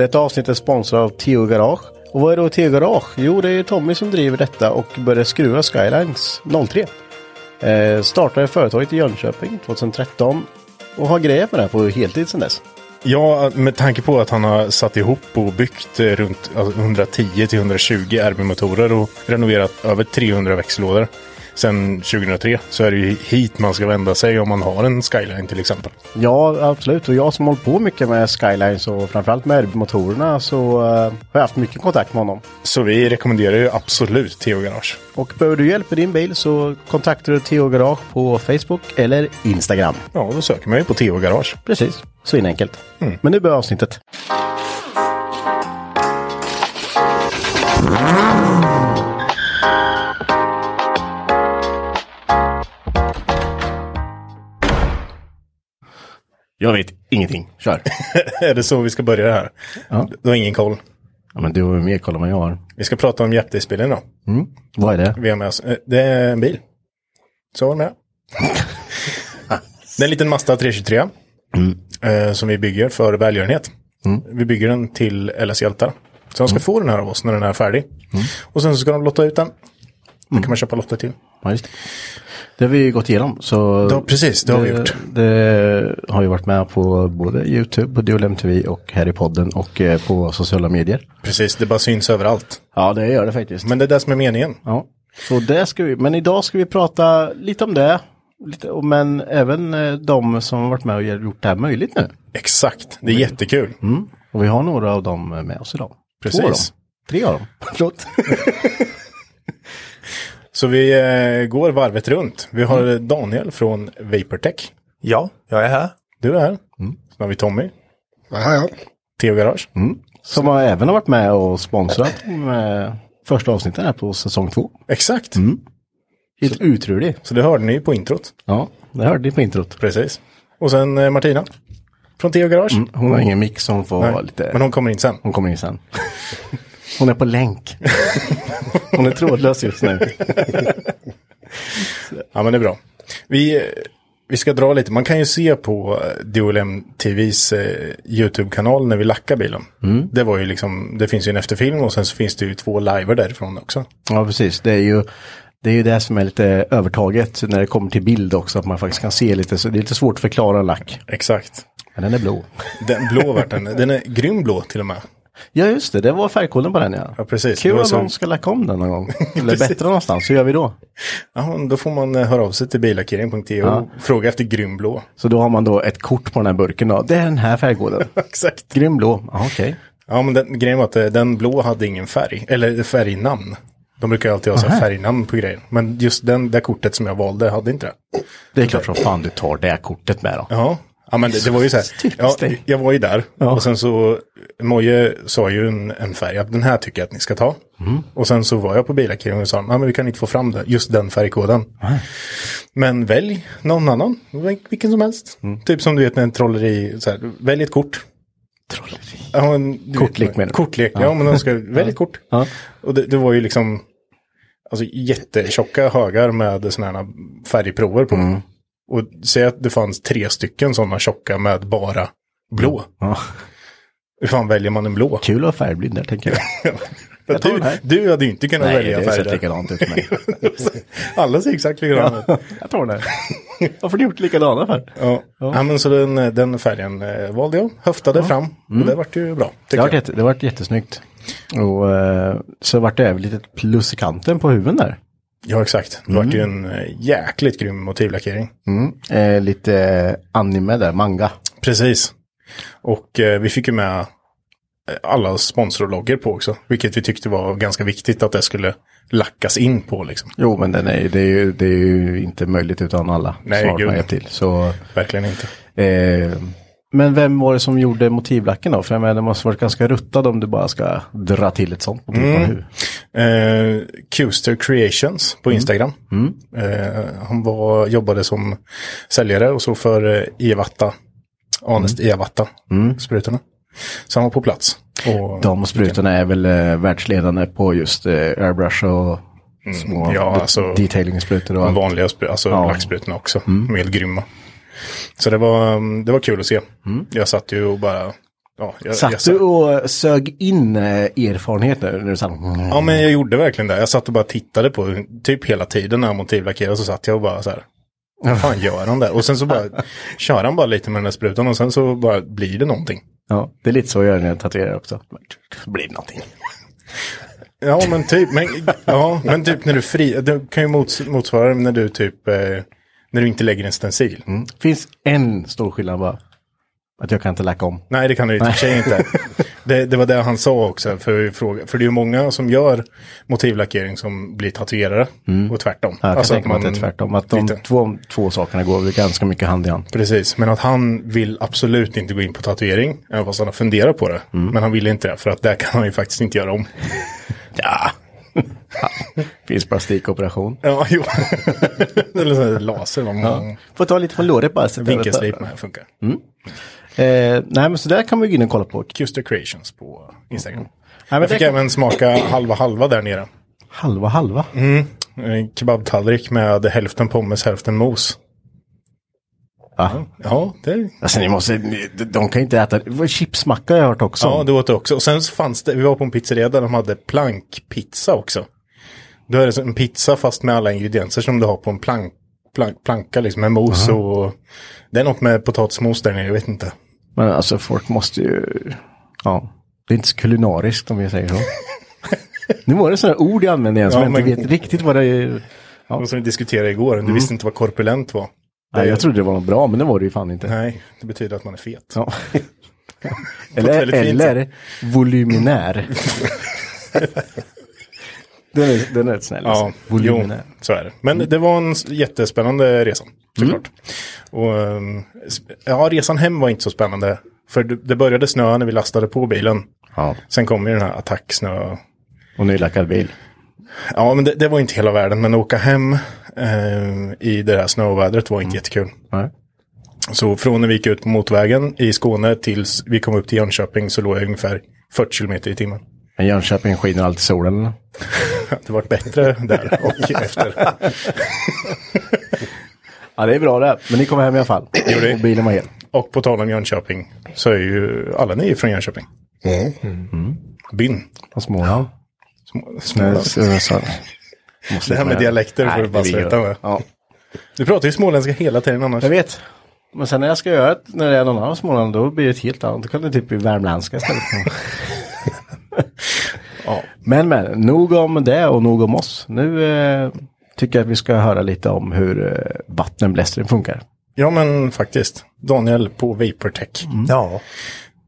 Detta avsnitt är sponsrat av Tio Garage. Och vad är då Tio Garage? Jo, det är Tommy som driver detta och började skruva Skylines 03. Eh, startade företaget i Jönköping 2013 och har grejat med det här på heltid sedan dess. Ja, med tanke på att han har satt ihop och byggt eh, runt alltså, 110 till 120 RB-motorer och renoverat över 300 växellådor sedan 2003 så är det ju hit man ska vända sig om man har en Skyline till exempel. Ja, absolut. Och jag som hållit på mycket med Skylines och framförallt med RB-motorerna så eh, har jag haft mycket kontakt med honom. Så vi rekommenderar ju absolut Theo Garage. Och behöver du hjälp med din bil så kontaktar du Theo Garage på Facebook eller Instagram. Ja, då söker man ju på Theo Garage. Precis, så enkelt. Men nu börjar avsnittet. Jag vet ingenting. Kör. är det så vi ska börja det här? Ja. Du har ingen koll. Ja, men du har mer koll än vad jag har. Vi ska prata om Japdays-bilen då. Vad är det? Vi har med oss. eh, Det är en bil. Så var med. det är en liten Mazda 323. Eh, som vi bygger för välgörenhet. Vi bygger den till LS Hjältar. Så de ska få den här av oss när den är färdig. Och sen så ska de lotta ut den. Då kan man köpa lotter till. Ja, det. det har vi ju gått igenom. Så Ja, precis, det har vi gjort. Det har ju varit med på både YouTube, på Dual MTV och här i podden och eh, på sociala medier. Precis, det bara syns överallt. Ja, det gör det faktiskt. Men det är det som är meningen. Ja, så det ska vi, men idag ska vi prata lite om det. Lite, men även eh, de som har varit med och gjort det här möjligt nu. Exakt, det är jättekul. Mm. Och vi har några av dem med oss idag. Precis. Två av dem. Tre av dem. Förlåt. Så vi eh, går varvet runt. Vi har Daniel från Vaportech. Ja, jag är här. Du är här. Sen har vi Tommy. Ja, ja. Theo Garage. Som har även har varit med och sponsrat med första avsnittet här på säsong två. Exakt. Helt otrolig. Så det hörde ni på introt. Ja, det hörde ni på introt. Precis. Och sen eh, Martina. Från Theo Garage. Hon har ingen mick som får Nej, lite... Men hon kommer in sen. Hon kommer in sen. Hon är på länk. Hon är trådlös just nu. Ja men det är bra. Vi, vi ska dra lite. Man kan ju se på Dual MTVs eh, YouTube-kanal när vi lackar bilen. Det var ju liksom, det finns ju en efterfilm och sen så finns det ju två liver därifrån också. Ja, precis. Det är ju det, är ju det som är lite övertaget när det kommer till bild också. Att man faktiskt kan se lite. Så det är lite svårt att förklara lack. Exakt. Men den är blå. Den blå vart den. Den är grym blå till och med. Ja, just det. Det var färgkoden på den ja. Ja, precis. Kul om så- någon ska lacka om den någon gång. Eller bättre någonstans. Så gör vi då. Ja, då får man eh, höra av sig till billackering.se och fråga efter grym blå. Så då har man då ett kort på den här burken då. Det är den här färgkoden. Exakt. Grym blå. Ja, okej. Ja, men den, grejen var att eh, den blå hade ingen färg, eller färgnamn. De brukar alltid ha färgnamn på grejer. Men just den, det kortet som jag valde hade inte det. Det är klart som fan du tar det kortet med då. Ja, Ja men det, det var ju så här. Ja, jag var ju där. Och sen så, Moje sa ju en, en färg, att den här tycker jag att ni ska ta. Och sen så var jag på billackeringen och sa, nej men vi kan inte få fram det, just den färgkoden. Men välj någon annan, vilken som helst. Typ som du vet när en trolleri, så här, välj ett kort. Trolleri? Ja, en, du Kortlek vet, menar du? Kortlek, ja, men de ska, välj ett kort. Ja. Och det, det var ju liksom, alltså jättetjocka högar med sådana här färgprover på. Mm. Och säg att det fanns tre stycken sådana tjocka med bara blå. Ja. Hur fan väljer man en blå? Kul att vara färgblind där tänker jag. Jag Du, du hade ju inte kunnat Nej, välja det färg ser där. likadant ut för mig. Alla ser exakt likadana ut. jag tar den här. Varför har du gjort likadana för? Ja. Ja. men så den, den färgen eh, valde jag, höftade fram. Och det vart ju bra. Det jag. varit, jätte, det har varit jättesnyggt. Och eh, så vart det även lite plus i kanten på huven där. Ja, exakt. Det vart ju en eh, jäkligt grym motivlackering. Mm. Eh, lite eh, anime där, manga. Precis. Och eh, vi fick ju med eh, alla sponsorloggor på också. Vilket vi tyckte var ganska viktigt att det skulle lackas in på liksom. Jo, men den är, det, är ju, det är ju inte möjligt utan alla Nej, som har till. Så, Verkligen inte. eh, men vem var det som gjorde motivlacken då? För jag menar, det måste varit ganska ruttad om du bara ska dra till ett sånt en huvud. Eh, Custer Creations på Instagram. Eh, han var, jobbade som säljare och så för eh, Evatta. Honest Evatta. Sprutorna. Så han var på plats. Och, De sprutorna är väl eh, världsledande på just eh, airbrush och små ja, de- alltså, detailing-sprutor de vanliga alltså Ja. lacksprutorna också. De är helt grymma. Så det var, mm, det var kul att se. Jag satt ju och bara... Ja, jag, jag Satt satt- du och sög in eh, erfarenhet nu? När du satt, Ja men jag gjorde verkligen det. Jag satt och bara tittade på typ hela tiden när han motivlackerade så satt jag och bara så här. Vad fan gör han där? Och sen så bara kör han bara lite med den där sprutan och sen så bara blir det någonting. Ja, det är lite så jag gör när jag tatuerar också. Det blir någonting. Ja men typ, men, ja, men typ när du fri, det kan ju mots, motsvara när du typ, eh, när du inte lägger en stencil. finns en stor skillnad bara. Att jag kan inte lacka om. Nej det kan du i och för sig inte. Det, det var det han sa också, för, fråga, för det är ju många som gör motivlackering som blir tatuerare och tvärtom. Ja, jag kan Alltså tänka mig att det är tvärtom. Att de två, två sakerna går ganska mycket hand i hand. Precis, men att han vill absolut inte gå in på tatuering, även fast han har funderat på det. Mm. Men han vill inte det, för att det kan han ju faktiskt inte göra om. Ja. finns plastikoperation. Ja, jo. Eller så laser. Ja. Ja. Får ta lite från låret bara. Vinkelslip med funkar. Eh, nej men så där kan man gå in och kolla på. Custer Creations på Instagram. Nej, men Jag fick kan- även smaka halva halva där nere. Halva halva. En kebabtallrik med hälften pommes, hälften mos. Ja. Ja, det, Alltså ni måste, de kan inte äta, det var chipsmacka har jag hört också. ja, det åt det också. Och sen så fanns det, vi var på en pizzeria där de hade plankpizza också. Då är det en pizza fast med alla ingredienser som du har på en plank, plank, planka liksom med mos och det är något med potatismos där nere, jag vet inte. Men alltså folk måste ju, ja, det är inte så kulinariskt om vi säger så. nu var det sådana ord jag använde igen som Ja, jag inte men- vet riktigt vad det är. Och som vi diskuterade igår, du visste inte vad korpulent var. Nej, jag trodde det var något bra, men det var det ju fan inte. Nej, det betyder att man är fet. Ja. eller eller volyminär. den, är, den är rätt snäll. Ja, alltså. jo, så är det. Men det var en jättespännande resa, såklart. Och, ehm, ja, resan hem var inte så spännande. För det började snöa när vi lastade på bilen. Ja. Sen kom ju den här attacksnö. Och nylackad bil. Ja, men det, det var inte hela världen. Men åka hem ehm, i det här snövädret var inte jättekul. Nej. Så från när vi gick ut på motorvägen i Skåne tills vi kom upp till Jönköping så låg jag ungefär 40 kilometer i timmen. Men Jönköping skiner alltid solen. eller? Det var bättre där och efter. Ja, det är bra det. Men ni kommer hem i alla fall. det. Och bilen var hel. Och på tal om Jönköping så är ju alla ni från Jönköping. Byn. Från Småland. Små- Småland. Så- Det här med dialekter får du bara sluta med. Ja, Du pratar ju småländska hela tiden annars. jag vet. Men sen när jag ska göra det, när det är någon annan Småland, då blir det ett helt annat. Då kan det typ bli värmländska istället. Ja. Men men, nog om det och nog om oss. Nu eh, tycker jag att vi ska höra lite om hur eh, vattenblästring funkar. ja, men faktiskt. Daniel på Vaportech. Ja.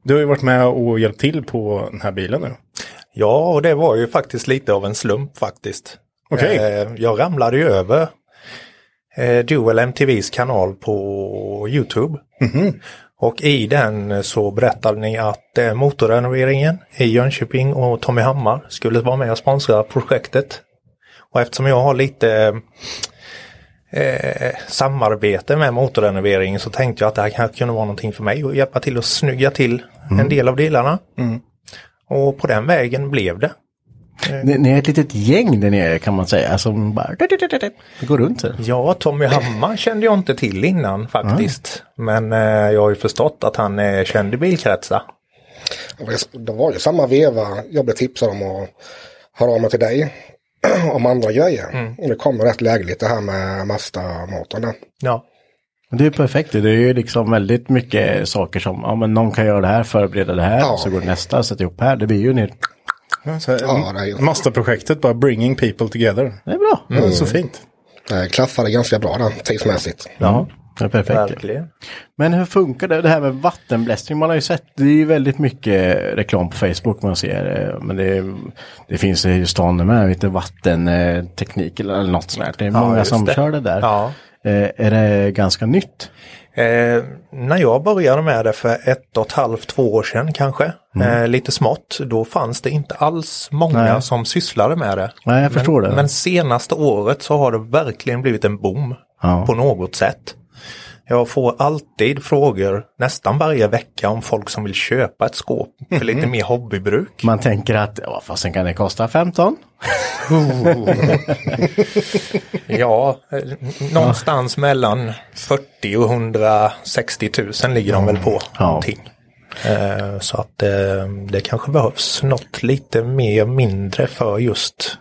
Du har ju varit med och hjälpt till på den här bilen nu. ja, och det var ju faktiskt lite av en slump faktiskt. Okej. Eh, Jag ramlade ju över eh, Dual MTVs kanal på Youtube. Och i den så berättade ni att eh, motorrenoveringen i Jönköping och Tommy Hammar skulle vara med och sponsra projektet. Och eftersom jag har lite eh, samarbete med motorrenoveringen så tänkte jag att det här kanske kunde vara någonting för mig och hjälpa till att snygga till en del av delarna. Och på den vägen blev det. Ni, ni är ett litet gäng där nere kan man säga som bara det går runt. Här. Ja, Tommy Hammar kände jag inte till innan faktiskt. Men eh, jag har ju förstått att han är känd i bilkretsar. Det var ju samma veva jag blev tipsad om att höra av mig till dig om andra grejer. Och det kommer rätt lägligt det här med Mazda-motorn. Ja. Det är perfekt. Det är ju liksom väldigt mycket saker som, ja men någon kan göra det här, förbereda det här, Ja. så går nästa, sätta ihop här. Det blir ju ner. Ja, så här, Ja, det är ju- Mazda-projektet, bara bringing people together. Det är bra. Ja, så fint. Det klaffade ganska bra där tidsmässigt. Ja, det är perfekt. Verkligen. Men hur funkar det, det här med vattenblästring? Man har ju sett, det är ju väldigt mycket reklam på Facebook man ser. eh, Men det, det finns i stan med lite vattenteknik eller något sånt. Det är många just som det. kör det där. Ja. Eh, Är det ganska nytt? Eh, när jag började med det för ett och ett halvt, två år sedan kanske, eh, lite smått, då fanns det inte alls många Nej. som sysslade med det. Nej, jag förstår men, det. Men senaste året så har det verkligen blivit en boom Ja. på något sätt. Jag får alltid frågor nästan varje vecka om folk som vill köpa ett skåp för lite mer hobbybruk. Man tänker att, ja fastän kan det kosta 15? Ja, någonstans mellan 40 och 160 000 ligger de väl på. Ja. Någonting. Eh, Så att eh, det kanske behövs något lite mer mindre för just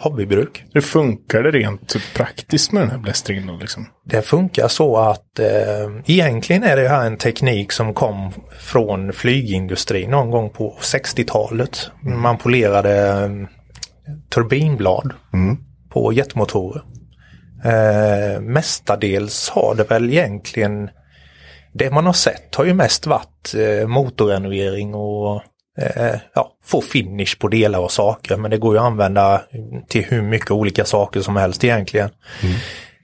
hobbybruk. Hur funkar det rent praktiskt med den här blästringen då liksom? Det funkar så att eh, egentligen är det här en teknik som kom från flygindustrin någon gång på 60-talet. Man polerade eh, turbinblad på jetmotorer. Eh, mestadels har det väl egentligen det man har sett har ju mest varit eh, motorrenovering och eh, ja, få finish på delar och saker. Men det går ju att använda till hur mycket olika saker som helst egentligen.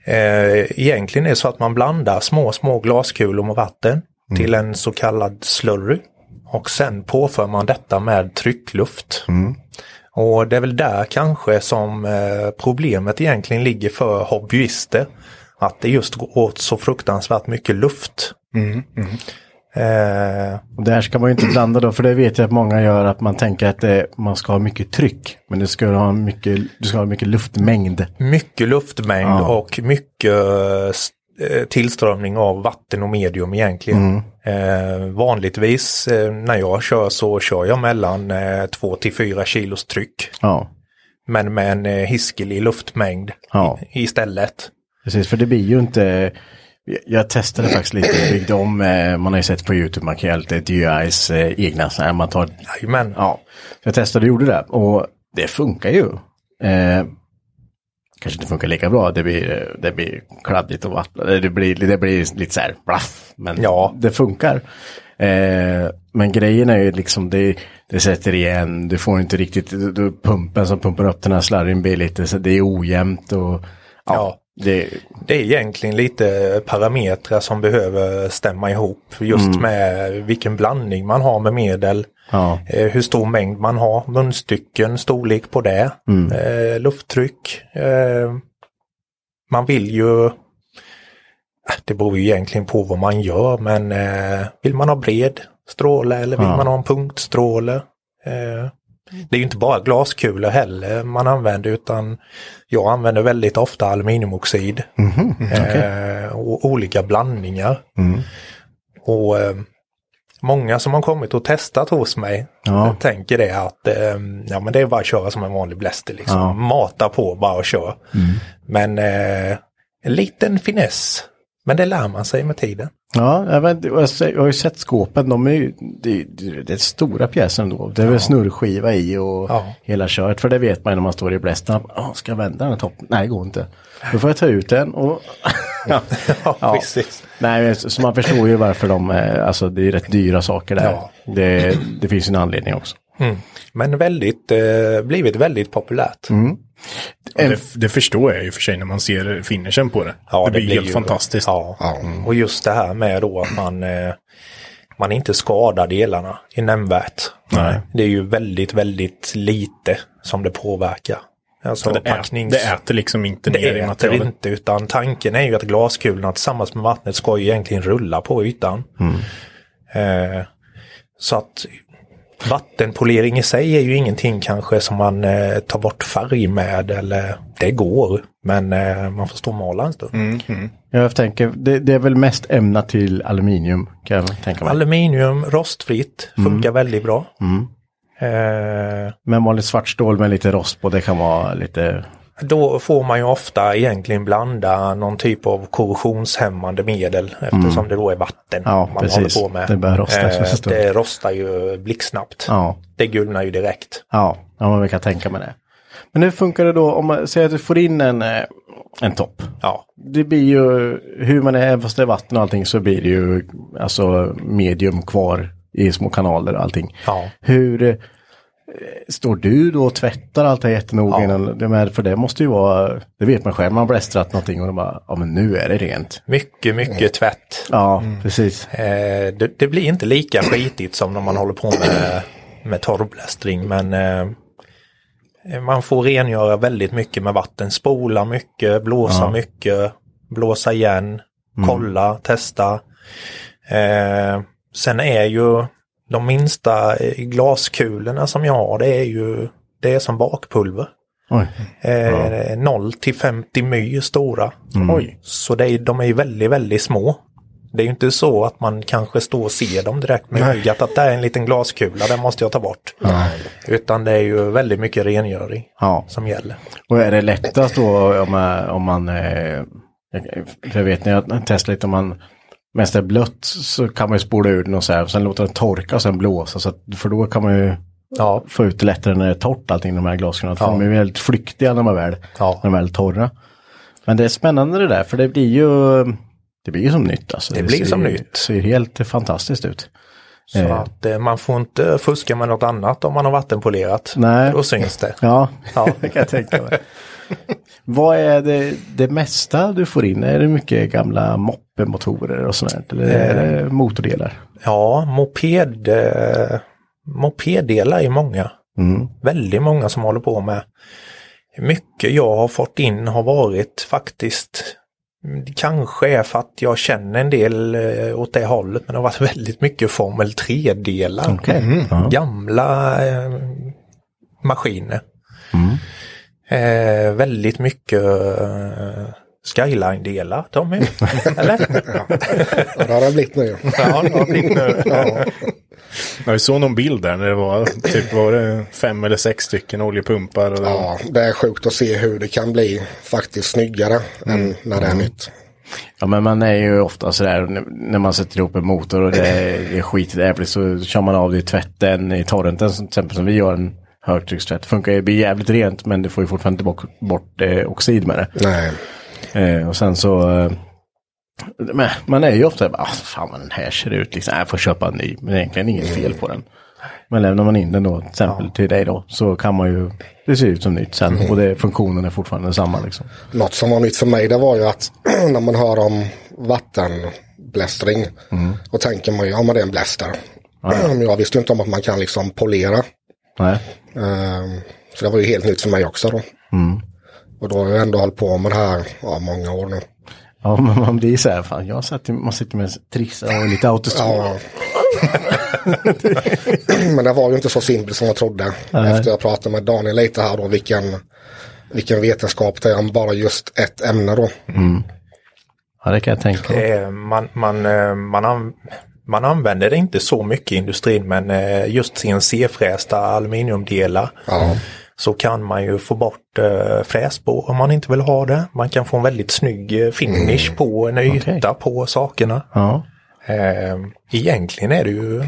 Eh, egentligen är det så att man blandar små, små glaskulor med vatten till en så kallad slurry. Och sen påför man detta med tryckluft. Och det är väl där kanske som eh, problemet egentligen ligger för hobbyister. Att det just går åt så fruktansvärt mycket luft. Eh, Och där ska man ju inte blanda då, för det vet jag att många gör att man tänker att det, man ska ha mycket tryck. Men du ska ha mycket, du ska ha mycket luftmängd. mycket luftmängd Ja. och mycket eh, tillströmning av vatten och medium egentligen. Eh, vanligtvis eh, när jag kör så kör jag mellan eh, 2 till 4 kilos tryck. Ja, Men med en eh, hiskelig luftmängd Ja. i, istället. precis. För det blir ju inte... Jag testade faktiskt lite, byggde om, eh, man har ju sett på YouTube, man kan göra lite eh, egna så här, man tar Men Ja, så jag testade och gjorde det och det funkar ju. Eh, kanske inte funkar lika bra, det blir, det blir kladdigt och vattna, det blir, det blir lite så här blaff, men Ja. det funkar. Eh, men grejen är ju liksom det, det sätter igen, du får inte riktigt, du, pumpen som pumpar upp den här slarryn blir lite, så det är ojämnt och ja, Ja. Det, det är egentligen lite parametrar som behöver stämma ihop just med vilken blandning man har med medel. ja, Eh, hur stor mängd man har, munstycken, storlek på det, eh, lufttryck. Eh, man vill ju, eh, det beror ju egentligen på vad man gör, men eh, vill man ha bred stråle eller vill Ja. man ha en punktstråle? Det är ju inte bara glaskulor heller man använder utan jag använder väldigt ofta aluminiumoxid eh, och olika blandningar. Och eh, Många som har kommit och testat hos mig Ja. tänker det att eh, ja, men det är bara att köra som en vanlig bläster. Liksom. Ja. Mata på bara och kör. Men eh, en liten finess. Men det lär man sig med tiden. Ja, jag, vet, jag har ju sett skåpen, de är ju, det, det, det är stora pjäser ändå. Det är väl snurrskiva i och Ja. hela kört. För det vet man ju när man står i blästen. Oh, ska jag vända den här toppen? Nej, det går inte. Då får jag ta ut den och... ja. Ja, precis. Nej, så man förstår ju varför de, är- alltså det är rätt dyra saker där. Ja. Det, det finns en anledning också. Men väldigt, eh, blivit väldigt populärt. Och Det, det förstår jag ju för sig när man ser finishen på det. Ja, det blir helt ju- fantastiskt. Ja. Och just det här med då att man, eh, man inte skadar delarna i nämnvärt. Nej. Det är ju väldigt, väldigt lite som det påverkar. Alltså Det, packnings- det äter liksom inte det ner i äter materialet. inte utan tanken är ju att glaskulorna tillsammans med vattnet ska ju egentligen rulla på ytan. Eh, så att vattenpolering i sig är ju ingenting kanske som man eh, tar bort färg med eller det går. Men eh, man får stå och mala en stund. Jag tänker, det, det är väl mest ämnat till aluminium kan jag tänka mig. Aluminium, rostfritt, funkar väldigt bra. Eh, Men vanligt svart stål med lite rost på, det kan vara lite... Då får man ju ofta egentligen blanda någon typ av korrosionshämmande medel eftersom det då är vatten Ja, man precis. håller på med. Det börjar rosta Eh, det rostar ju blixtsnabbt. Ja, Det gulnar ju direkt. ja, ja men vi kan tänka med det. Men hur funkar det då om man säger att du får in en, eh, en topp? Ja, Det blir ju, hur man är, fast det är vatten och allting så blir det ju alltså medium kvar i små kanaler och allting. Ja. Hur står du då och tvättar allt det här jättenoga Ja. innan? Det med, för det måste ju vara, det vet man själv, man har blästrat någonting och då bara, ja men nu är det rent. mycket, mycket tvätt. Ja, precis. Eh, det, det blir inte lika skitigt som när man håller på med, med torrblästring men eh, man får rengöra väldigt mycket med vatten. Spola mycket, blåsa mycket, blåsa igen, kolla, testa. Eh, sen är ju de minsta eh, glaskulorna som jag har, det är ju det är som bakpulver. Oj. Eh, 0 till 50 my stora. Oj. Så det är, de är ju väldigt, väldigt små. Det är ju inte så att man kanske står och ser dem direkt med ögat att det är en liten glaskula, den måste jag ta bort. Utan det är ju väldigt mycket rengöring Ja. som gäller. Och är det lättast då om man, om man eh, för jag vet när jag testar lite om man mest är blött så kan man ju spola ur den och så här och sen låta den torka och sen blåsa så att, för då kan man ju Ja, få ut det lättare när det är torrt allting de här. För Ja. de är väldigt flyktiga när är väl, Ja. när de är väl torra. Men det är spännande det där för det blir ju det blir ju som nytt alltså. Det blir ser, som nytt. ser helt fantastiskt ut. så Eh. att eh, man får inte fuska med något annat om man har vattenpolerat. Nej. Då syns det. Ja, Ja. det kan jag tänka mig. Vad är det, det mesta du får in? Är det mycket gamla moppemotorer och sånt? Eller är det motordelar? Ja, moped, eh, mopeddelar är många. Mm. Väldigt många som håller på med. Mycket jag har fått in har varit faktiskt det kanske är för att jag känner en del eh, åt det hållet men det har varit väldigt mycket Formel 3-delar. Okej. Ja. Gamla eh, maskiner. Mm. Eh, väldigt mycket eh, Skyline-delar, Tommy. Eller? Ja, det har det blivit nu. ja, det har blivit nu. Ja. Vi såg någon bild där när det var typ var det fem eller sex stycken oljepumpar. Och Ja, det är sjukt att se hur det kan bli faktiskt snyggare än när det är nytt. Ja men man är ju ofta sådär när- när man sätter ihop en motor och det är, det är skitävligt så kör man av det i tvätten i torrenten som, till exempel som vi gör en högtryckstvätt. Funkar ju, blir jävligt rent men det får ju fortfarande inte bort, bort eh, oxid med det. Nej, Eh, och sen så eh, men man är ju ofta bara, ah, fan vad den här ser ut liksom, "Nej, jag får köpa en ny. Men det är egentligen inget fel på den. Men lämnar man in den då till exempel till dig då så kan man ju, det ser ut som nytt sen och det, funktionen är fortfarande densamma liksom. något som var nytt för mig det var ju att när man hör om vattenblästring och tänker man ju, ja men det är en bläster. Men jag visste inte om att man kan liksom polera. Nej. Ehm, Så det var ju helt nytt för mig också då. Och då har jag ändå hållit på med det här ja, många år nu. Ja, men man blir så här, fan, jag satt, man sitter med trissa och lite autostol. Ja. Men det var ju inte så simpelt som jag trodde. Efter jag pratade med Daniel lite här då, vilken, vilken vetenskap det är om bara just ett ämne då. Ja, det kan jag tänka mig. Eh, man, man, eh, man, an, man använder det inte så mycket i industrin men eh, just CNC-frästa aluminiumdelar Ja. så kan man ju få bort eh, frässpår om man inte vill ha det. Man kan få en väldigt snygg eh, finish på en yta på sakerna. Ja. Eh, egentligen är det ju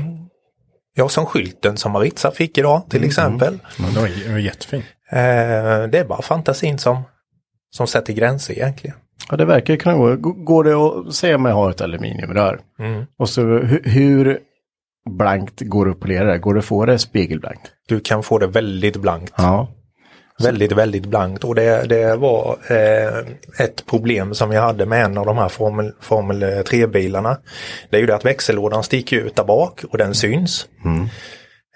Ja, som skylten som Maritza fick idag till exempel. Men det var, det var jättefint. Eh, det är bara fantasin som, som sätter gränser egentligen. Ja, det verkar kunna gå. Går det att säga om jag har ett aluminiumrör? Och så hur, hur, blankt går det att polera det? Går det att få det spegelblankt? Du kan få det väldigt blankt. Ja. Väldigt, väldigt blankt. Och det, det var eh, ett problem som jag hade med en av de här Formel, Formel 3-bilarna. Det är ju det att växellådan sticker ut där bak och den syns.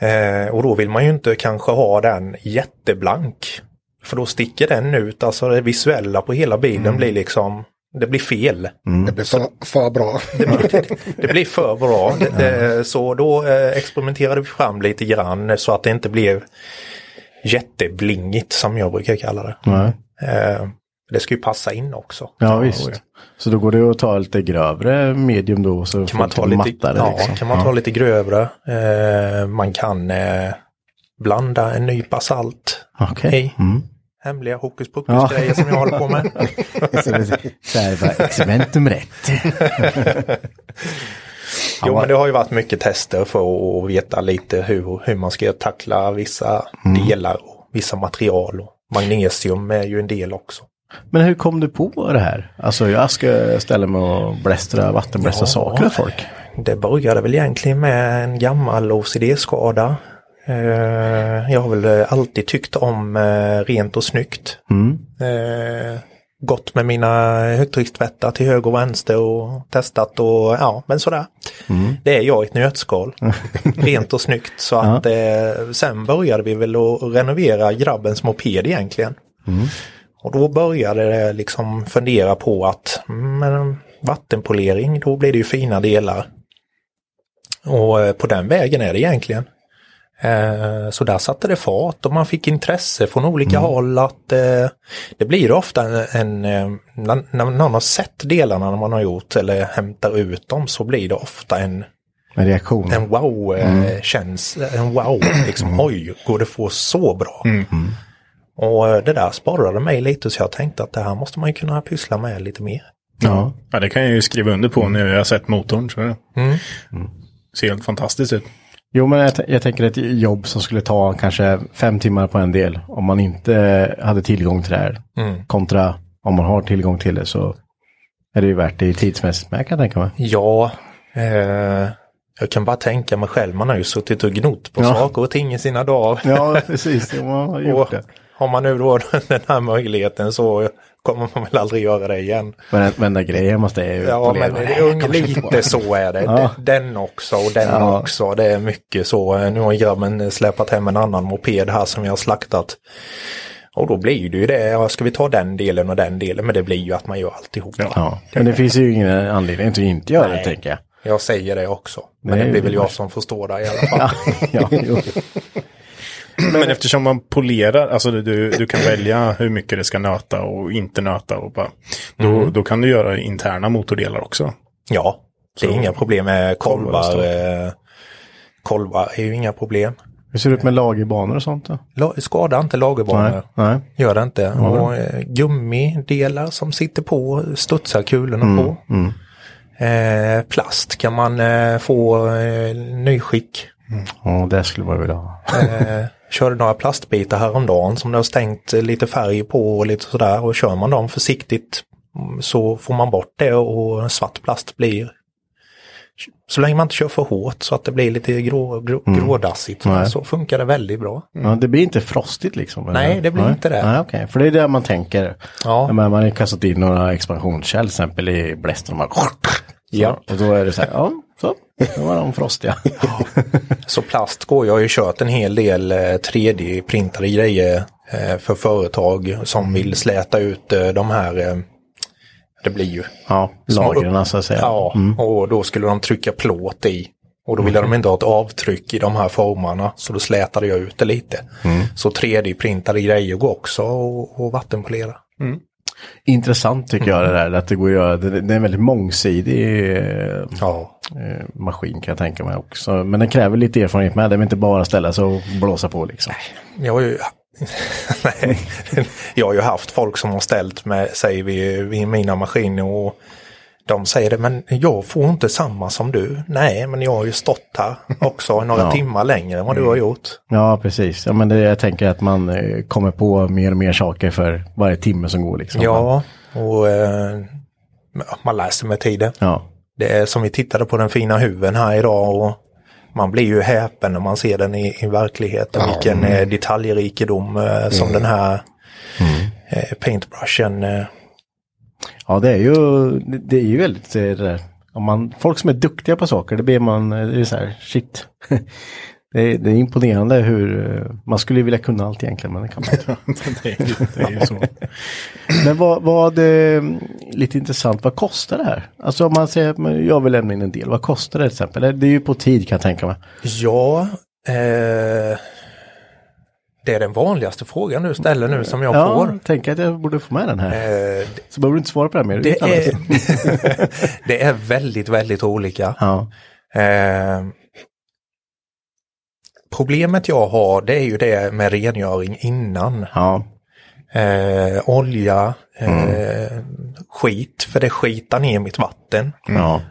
Eh, och då vill man ju inte kanske ha den jätteblank. För då sticker den ut, alltså det visuella på hela bilen blir liksom, det blir fel. Det blir för, för bra. Det blir, det blir för bra. Det, det, så då eh, experimenterade vi fram lite grann så att det inte blev jätteblingigt som jag brukar kalla det. Nej. Eh, det ska ju passa in också. Ja visst. Så då går det att ta lite grövre medium då så Kan man ta lite, mattare. ja, liksom. kan man ta lite grövre. Eh, man kan eh, blanda en nypa salt Okej. i. Mm. Hemliga hokus Ja. pokus grejer som jag håller på med. Så här, bara, experiment nummer ett. Jo men det har ju varit mycket tester för att veta lite hur, hur man ska tackla vissa Mm. delar och vissa material. Och magnesium är ju en del också. Men hur kom du på det här? Alltså jag ska ställa mig och blästra, vattenblästra Ja. saker åt folk. Det började väl egentligen med en gammal OCD-skada. Eh, jag har väl alltid tyckt om eh, rent och snyggt. Mm. Eh, gått med mina högtryckstvättar till höger och vänster och testat och ja, men sådär. Det är jag i ett nötskal. Rent och snyggt. Så att eh, sen började vi väl att renovera grabbens moped egentligen. Och då började det liksom fundera på att mm, men, vattenpolering, då blir det ju fina delar. Och eh, på den vägen är det egentligen. Eh, Så där satte det fart och man fick intresse från olika håll att eh, det blir ofta en, en eh, när, någon har sett delarna när man har gjort eller hämtar ut dem så blir det ofta en, En reaktion. en wow eh, känns, en wow, liksom oj, går det få så bra? Och eh, det där sparade mig lite så jag tänkte att det här måste man ju kunna pyssla med lite mer. Ja. Ja, det kan jag ju skriva under på när jag har sett motorn. Så det Mm. ser helt fantastiskt ut. Jo men jag, jag tänker ett jobb som skulle ta kanske fem timmar på en del. Om man inte hade tillgång till det här. Mm. Kontra om man har tillgång till det så är det ju värt det tidsmässigt med kan jag tänka mig. Ja, eh, jag kan bara tänka mig själv, man har ju suttit och gnott på Ja. saker och ting i sina dagar. Ja precis, man har gjort Och det. har man nu då den här möjligheten så kommer man väl aldrig göra det igen. Men varenda grej måste jag ju Ja, men det lite så är det. Ja. Den också och den Ja. också. Det är mycket så. Nu har grabben släpat hem en annan moped här som jag har slaktat. Och då blir det ju det, ja, ska vi ta den delen och den delen, men det blir ju att man gör alltihop. Ja, men det finns ju ingen anledning till att inte göra det Nej. tänker jag. Jag säger det också. Men Nej, det blir det väl jag som får stå där i alla fall. Ja, jo. Men eftersom man polerar, alltså du, du kan välja hur mycket det ska nöta och inte nöta. Och bara, då, då kan du göra interna motordelar också. Ja, det är Så- inga problem med Kolvar. Eh, kolvar är ju inga problem. Hur ser det ut med lagerbanor och sånt då? Skada inte lagerbanor. Nej, nej. Gör det inte. Och eh, gummidelar som sitter på studsar kulorna Mm, på. Eh, plast kan man eh, få eh, nyskick. Ja, det skulle man vilja ha. Körde några plastbitar häromdagen som det har stängt eh, lite färg på och lite sådär. Och kör man dem försiktigt mm, så får man bort det och svart plast blir så länge man inte kör för hårt så att det blir lite grå, grå, grådassigt så, Nej. så funkar det väldigt bra. Ja, det blir inte frostigt liksom? eller? Nej, det blir inte det. Nej, okej. För det är det man tänker. Ja. Men man har kastat in några expansionskärl till exempel i blästen. Och, bara... Ja. och då är det så här, ja, så. Då var de frostiga. Så plast går, jag har ju kört en hel del eh, 3D-printade grejer eh, för företag som vill släta ut eh, de här, eh, det blir ju ja, lagren så att säga. Ja, Mm. och då skulle de trycka plåt i. Och då ville de inte ha ett avtryck i de här formarna så då slätade jag ut det lite. Mm. Så 3D-printade grejer går också och, och vattenpolera. Intressant tycker jag det där. Att det går att göra. Det, det är en väldigt mångsidig eh, Ja. eh, maskin kan jag tänka mig också. Men den kräver lite erfarenhet med. Det är inte bara ställa sig och blåsa på liksom. Jag har ju, jag har ju haft folk som har ställt med sig vid, vid mina maskiner och de säger det, men jag får inte samma som du. Nej, men jag har ju stått här också några Ja. timmar längre än vad du har gjort. Ja, precis. Ja, men det, jag tänker att man eh, kommer på mer och mer saker för varje timme som går. Liksom. Ja, och eh, man läser med tiden. Ja. Det är som vi tittade på den fina huven här idag och man blir ju häpen när man ser den i, i verkligheten. Ja. Vilken eh, detaljrikedom eh, som den här eh, paintbrushen. Ja, det är ju, det är ju väldigt, det där. Om man, folk som är duktiga på saker, det blir man, eh, det är så här, shit. Det är, det är imponerande hur, eh, man skulle vilja kunna allt egentligen, men det kan man inte. det, är, ju- det är ju så. Men vad, vad eh, lite intressant, vad kostar det här? Alltså om man säger att jag vill lämna in en del, vad kostar det till exempel? Det är ju på tid kan jag tänka mig. ja, eh, det är den vanligaste frågan du ställer nu som jag Ja, får. tänker att jag borde få med den här. Eh, Så behöver du inte svara på här mer. det, är, det är väldigt, väldigt olika. Ja, Eh, problemet jag har det är ju det med rengöring innan. ja, Eh, olja, eh, skit, för det skitar ner mitt vatten. ja,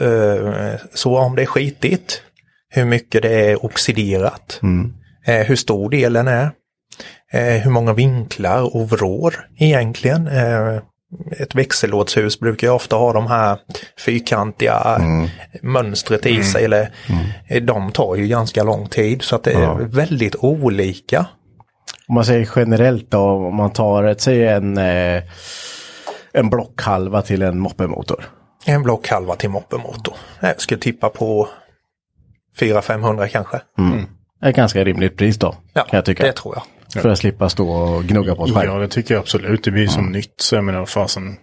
Eh, så om det är skitigt, hur mycket det är oxiderat, mm, eh, hur stor delen är, eh, hur många vinklar och vrår egentligen. Eh, ett växellådshus brukar ju ofta ha de här fyrkantiga mönstret i sig. Eller, eh, De tar ju ganska lång tid så att det är Ja. väldigt olika. Om man säger generellt då, om man tar ett, säg en, eh, en blockhalva till en moppemotor. En blockhalva till moppemotor. Jag skulle tippa på 400-500 kanske. Ett ganska rimligt pris då, Ja, kan jag tycka. det tror jag. För att slippa stå och gnugga på ett själv. Ja, det tycker jag absolut. Det blir som nytt. Så jag menar, fasen.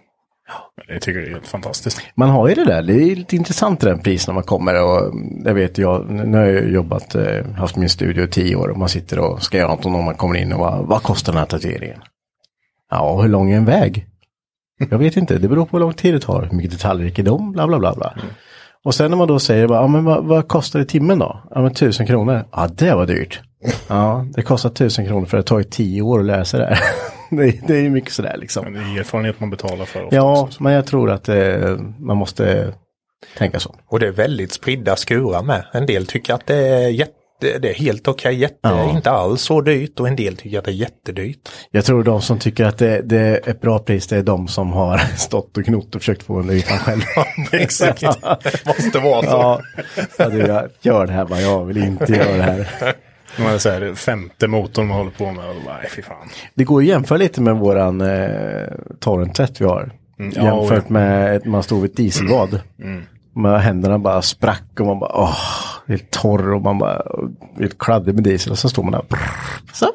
Jag tycker det är helt fantastiskt. Man har ju det där, det är lite intressant den pris när man kommer och jag vet jag, nu har jag jobbat, eh, haft min studio i tio år och man sitter och ska göra något och man kommer in och vad, vad kostar den här tatueringen? Ja, hur lång är en väg? Jag vet inte, det beror på hur lång tid det tar, hur mycket detaljrikedom, bla bla bla bla. Och sen när man då säger, ja men vad, vad kostar det timmen då? Ja men tusen kronor. Ja det var dyrt. Ja, det kostar tusen kronor för det har tagit tio år att sig det här. det, är- det är ju mycket sådär liksom. Men det är erfarenhet man betalar för. Ja, också. men jag tror att eh, man måste tänka så. Och det är väldigt spridda skurar med. En del tycker att det är, jätte, det är helt okej, jätte, Ja. inte alls så dyrt och en del tycker att det är jättedyrt. Jag tror de som tycker att det, det är ett bra pris, det är de som har stått och knott och försökt få under ytan själv. Exakt, det måste vara så. ja, ja du, jag gör det här, bara jag vill inte göra det här. Man är så här, femte motorn man håller på med. Och bara, fy fan. Det går att jämföra lite med våran eh, torrent vi har. Mm, ja, Jämfört med ett man stod vid ett dieselbad. Med händerna bara sprack och man bara åh, helt torr och man bara helt kladdig med diesel och så står man där. Så.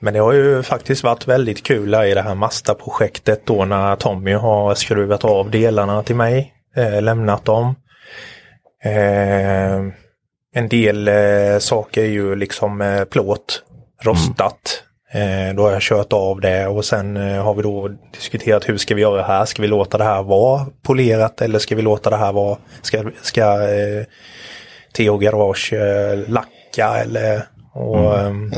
Men det har ju faktiskt varit väldigt kul i det här Mazda-projektet då när Tommy har skruvat av delarna till mig, eh, lämnat dem. Eh, en del eh, saker är ju liksom eh, plåt, rostat. Eh, då har jag kört av det och sen eh, har vi då diskuterat hur ska vi göra här? Ska vi låta det här vara polerat eller ska vi låta det här vara, ska, ska Theo Garage eh, lacka eller och, ehm,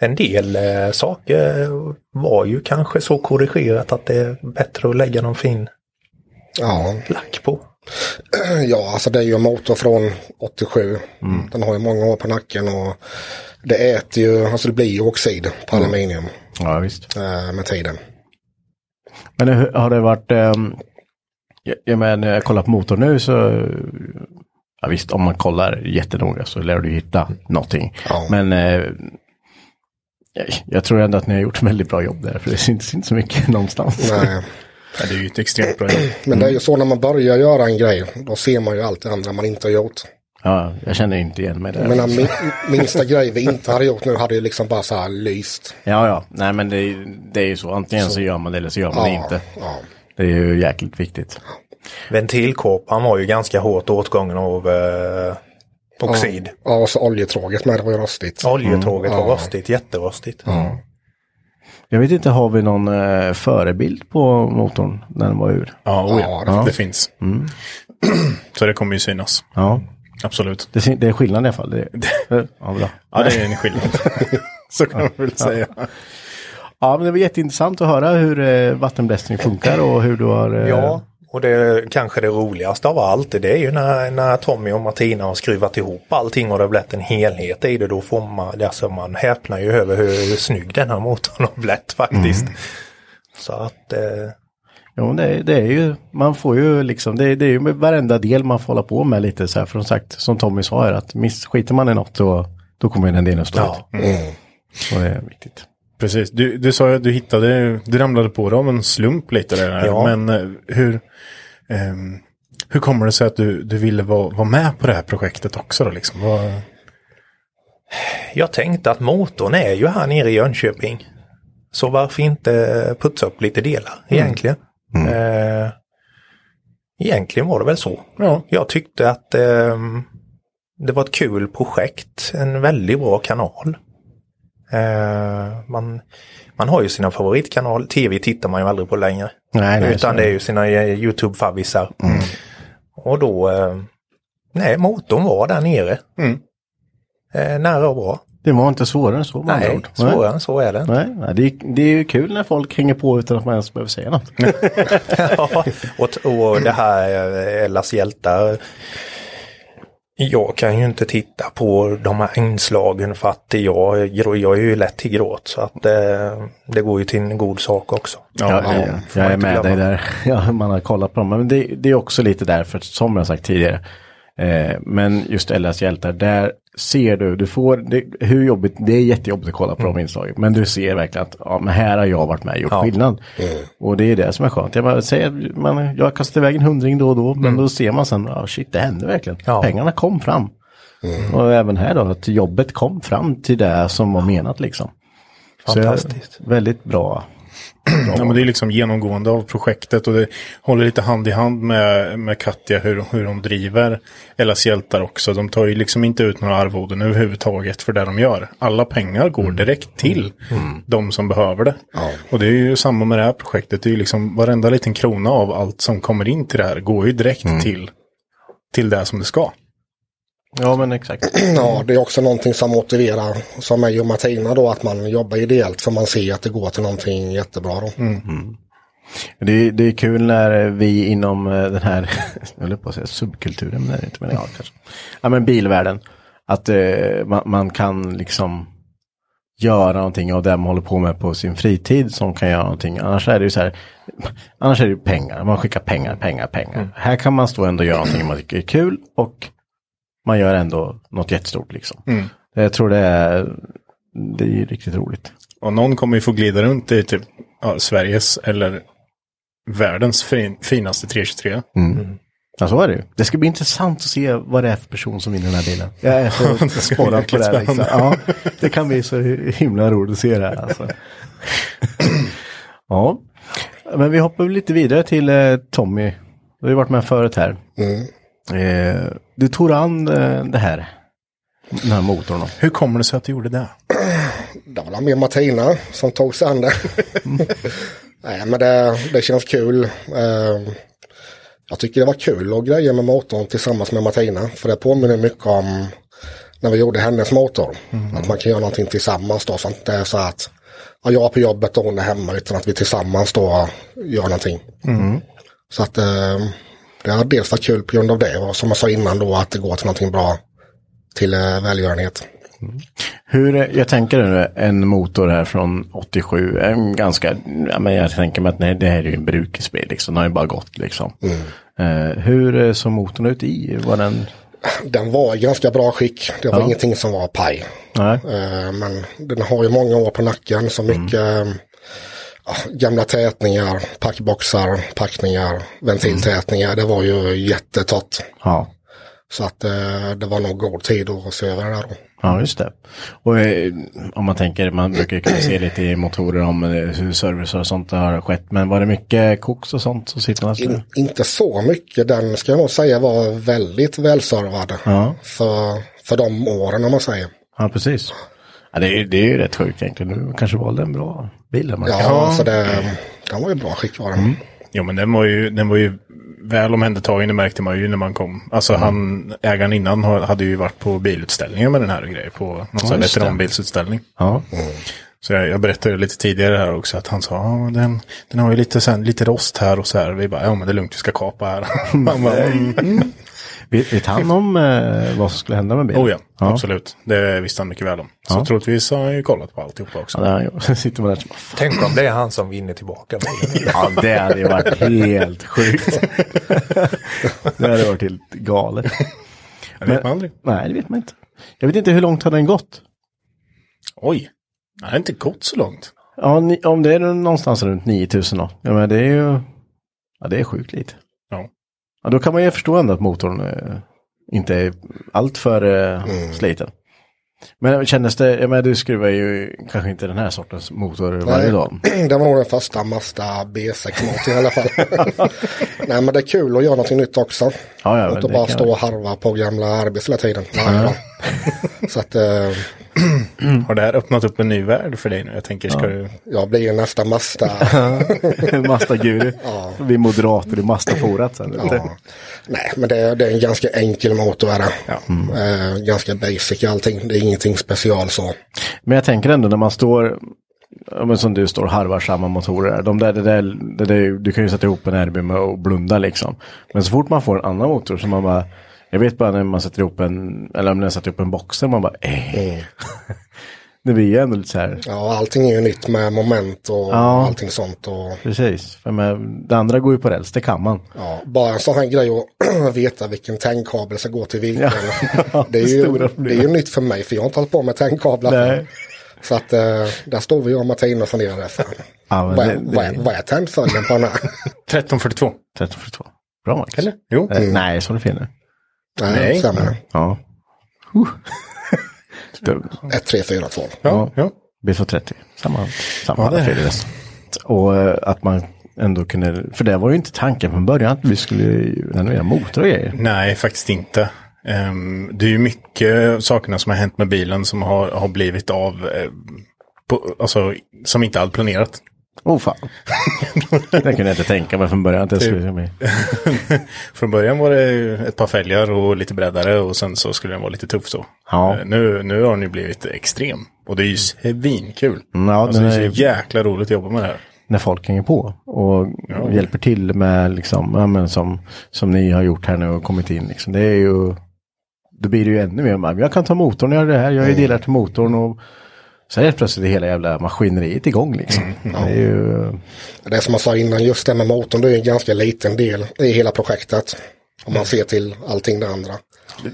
en del eh, saker var ju kanske så korrigerat att det är bättre att lägga någon fin Ja. lack på. Ja, alltså det är ju en motor från 87. Den har ju många år på nacken och det äter ju, alltså det blir ju oxid på aluminium Ja, visst. eh, med tiden. Men har det varit, ehm, jag, jag menar när jag kollar på motorn nu så, ja visst om man kollar jättenoga så lär du hitta någonting. Ja. Men eh, jag, tror ändå att ni har gjort ett väldigt bra jobb där, för det syns inte så mycket någonstans. Nej. Ja, det är ju ett extremt bra jobb. Men det är ju så när man börjar göra en grej, då ser man ju allt det andra man inte har gjort. Ja, jag känner inte igen mig där. Jag menar, min, minsta grej vi inte hade gjort nu hade ju liksom bara så här lyst. Ja, ja, nej men det, är- det är ju så, antingen så, gör man det eller så gör man det Ja, inte. ja. Det är ju jäkligt viktigt. Ventilkåpan var ju ganska hårt åtgången av eh, oxid. Ja, och så oljetråget med, det var ju rostigt. Oljetråget var Ja. rostigt, jätterostigt. Jag vet inte, har vi någon eh, förebild på motorn när den var ur? Ja, oh, Ja, ja, det- det finns. Så det kommer ju synas. Ja, Absolut. det, det är skillnad i alla fall. Det, ja, bra. Ja, det är en skillnad. Så kan man väl säga. Ja, men det var jätteintressant att höra hur eh, vattenblästring funkar och hur du har... Eh, Ja, och det kanske det roligaste av allt det är ju när, när Tommy och Martina har skruvat ihop allting och det har blivit en helhet i det. Då får man, alltså man häpnar ju över hur, hur snygg den här motorn har blivit faktiskt. Så att eh, Jo, det, är- det är ju, man får ju liksom, det, det är ju med varenda del man får hålla på med lite så här. För som sagt, som Tommy sa här, att miss, skiter man i något då, då kommer den delen stå Ja. ut. Och det är viktigt. Precis. Du, du sa ju att du hittade, du ramlade på det av en slump lite där. Ja. Men eh, hur, ehm, hur kommer det sig att du, du ville vara, vara med på det här projektet också då liksom? Vad, Jag tänkte att motorn är ju här nere i Jönköping. Så varför inte putsa upp lite delar egentligen? Eh, egentligen var det väl så. Ja. Jag tyckte att ehm, det var ett kul projekt, en väldigt bra kanal. Eh, man, man har ju sina favoritkanal, tv tittar man ju aldrig på längre. Nej, nej, Utan det är ju sina eh, YouTube-favvisar. Och då, eh, nej motorn var där nere. Mm. Nära och bra. Det var inte svårare än så Nej, ord. svårare än så är det. Nej, nej det, är, det är ju kul när folk hänger på utan att man ens behöver säga något. Ja, och, och det här Ellas hjältar. Jag kan ju inte titta på de här inslagen för att jag, jag är ju lätt till gråt så att eh, det går ju till en god sak också. Ja, ja, jag, får jag är med dig glömma. där. Ja, man har kollat på dem. Men det, det är också lite därför, som jag sagt tidigare. Eh, men just Ellas hjältar, där ser du, du får, det, hur jobbigt, det är jättejobbigt att kolla på de inslagen. Men du ser verkligen att, ja men här har jag varit med och gjort Ja. skillnad. Och det är det som är skönt. Jag bara säger, man, jag kastar iväg en hundring då och då, men då ser man sen, ja shit det hände verkligen. Ja. Pengarna kom fram. Och även här då, att jobbet kom fram till det som var menat liksom. Så Fantastiskt. väldigt bra. Ja, men det är liksom genomgående av projektet och det håller lite hand i hand med, med Katja hur, hur de driver Ellas hjältar också. De tar ju liksom inte ut några arvoden överhuvudtaget för det de gör. Alla pengar går direkt till de som behöver det. Och det är ju samma med det här projektet. Det är ju liksom varenda liten krona av allt som kommer in till det här går ju direkt till, till det som det ska. Ja men exakt. Ja, det är också någonting som motiverar, som mig och Martina då, att man jobbar ideellt för man ser att det går till någonting jättebra då. Det är, det är kul när vi inom eh, den här, jag höll på att säga subkulturen, men det är inte, men ja kanske. Ja men bilvärlden, att eh, man, man kan liksom göra någonting av det man håller på med på sin fritid som kan göra någonting. Annars är det ju så här, annars är det ju pengar, man skickar pengar, pengar, pengar. Här kan man stå ändå och göra någonting man tycker är kul och man gör ändå något jättestort liksom. Jag tror det är, det är ju riktigt roligt. Och någon kommer ju få glida runt i typ ja, Sveriges eller världens fin, finaste 323. Ja, så är det ju. Det ska bli intressant att se vad det är för person som vinner den här bilen. Jag är så spårad på det. Här, liksom. ja, det kan bli så himla roligt att se det här. Alltså. ja, men vi hoppar lite vidare till eh, Tommy. Du har ju varit med förut här. Eh, du tog an eh, det här. Den här motorn. då. Hur kommer det sig att du gjorde det? Det var mer Martina som tog sig an det. Nej, men det, det känns kul. Eh, jag tycker det var kul att greja med motorn tillsammans med Martina. För det påminner mycket om när vi gjorde hennes motor. Att man kan göra någonting tillsammans då. Så att det är så att ja, jag är på jobbet och hon är hemma. Utan att vi tillsammans då gör någonting. Så att eh, det har dels varit kul på grund av det. Och som jag sa innan då att det går till någonting bra. Till eh, välgörenhet. Hur, eh, jag tänker nu en motor här från 87, en ganska, ja, men jag tänker mig att nej, det här är ju en brukisbil liksom, den har ju bara gått liksom. Eh, hur eh, såg motorn ut i? Var den, Den var i ganska bra skick. Det var Ja. ingenting som var paj. Eh, Men den har ju många år på nacken. Så mycket eh, ja, gamla tätningar, packboxar, packningar, ventiltätningar. Det var ju jättetott. Ja. Så att eh, det var nog god tid att se över det där då. Ja, just det. Och eh, om man tänker, man brukar kunna se lite i motorer om eh, hur service och sånt har skett. Men var det mycket koks och sånt som sitter In, inte så mycket. Den ska jag nog säga var väldigt välservad. Ja. För, för de åren om man säger. Ja, precis. Ja, det, är, det är ju rätt sjukt egentligen. Du kanske valde en bra bil. Man Ja, så det, den var ju bra skick var den. Jo men den var ju, den var ju väl omhändertagen, det märkte man ju när man kom. Alltså han, ägaren innan ha- hade ju varit på bilutställningar med den här och grejer. På någon sån veteranbilsutställning. Ja. Så jag, jag berättade lite tidigare här också att han sa, ja den, den har ju lite, sen, lite rost här och så här. Vi bara, ja men det är lugnt, vi ska kapa här. Han bara, mm. Vet, vet han om eh, vad som skulle hända med bilen? Oh ja, absolut. Det visste han mycket väl om. Så Ja. troligtvis har han ju kollat på alltihopa också. Ja. Sen sitter man där Tänk om det är han som vinner tillbaka ja, det hade ju varit helt sjukt. det hade varit helt galet. Det vet man aldrig. Nej, det vet man inte. Jag vet inte hur långt har den gått. Oj, det har inte gått så långt. Ja, ni, om det är någonstans runt 9000 då. Ja, men det är ju... Ja, det är sjukt lite. Ja. Ja, då kan man ju förstå ändå att motorn eh, inte är allt för eh, Mm. sliten. Men kändes det, jag menar du skruvar ju kanske inte den här sortens motor varje dag. Det var nog den första Mazda B6-motorn i alla fall. Nej men det är kul att göra någonting nytt också. Ja, ja, Inte bara stå och harva på gamla arbets hela tiden. varje dag. Så att eh, Har det här öppnat upp en ny värld för dig nu? Jag tänker, ska du... jag blir nästa Mazda. Mazda-guru. Ja. Vi moderater i Mazda-forat sen. Ja. Nej, men det är, det är en ganska enkel motor. Ja. Eh, ganska basic allting. Det är ingenting special så. Men jag tänker ändå när man står, ja, men som du står och harvar samma motorer. De där, det där, det där, du kan ju sätta ihop en RB med och blunda liksom. Men så fort man får en annan motor så man bara, jag vet bara när man sätter ihop en, eller när jag sätter ihop en boxer, man bara, eh. det blir ju ändå lite så här, Ja, allting är ju nytt med moment och Ja. allting sånt. Och, precis. För med, det andra går ju på räls, det kan man. ja, bara en sån här grej att veta vilken tändkabel ska gå till vilken. Ja, det, är ju, det är ju nytt för mig för jag har inte hållit på med tändkablar. Nej. Så att eh, där står vi och Martina och funderar efter. Ja, vad, det- är- det- vad, är- vad är tändföljden på den här? 1342. 1342. Bra Max. Eller? Jo. Eh, nej, så är det fel nu. Nej, Nej. stämmer. Ja. Uh. 1, 3, 4, 2. Ja, ja. B230. Samma, samma Ja, det. Och eh, att man ändå kunde, för det var ju inte tanken från början att vi skulle ju renovera motor och grejer. Nej, faktiskt inte. Ehm, det är ju mycket sakerna som har hänt med bilen som har, har blivit av, eh, på, alltså, som inte hade planerat. Åh fan. det kunde jag inte tänka mig från början att det skulle bli. Från början var det ju ett par fälgar och lite breddare och sen så skulle den vara lite tuff så. Ja. Eh, Nu, nu har den ju blivit extrem. Och det är ju svinkul. Mm, ja, alltså, det är är- så jäkla roligt att jobba med det här. När folk hänger på och Ja. hjälper till med liksom, ja, men som, som ni har gjort här nu och kommit in. Liksom. Det är ju, då blir det ju ännu mer, jag kan ta motorn och göra det här, jag är delar till motorn och är det plötsligt det hela jävla maskineriet igång liksom. Det är ju, Det som jag sa innan, just det med motorn, det är en ganska liten del i hela projektet. Om man ser till allting det andra.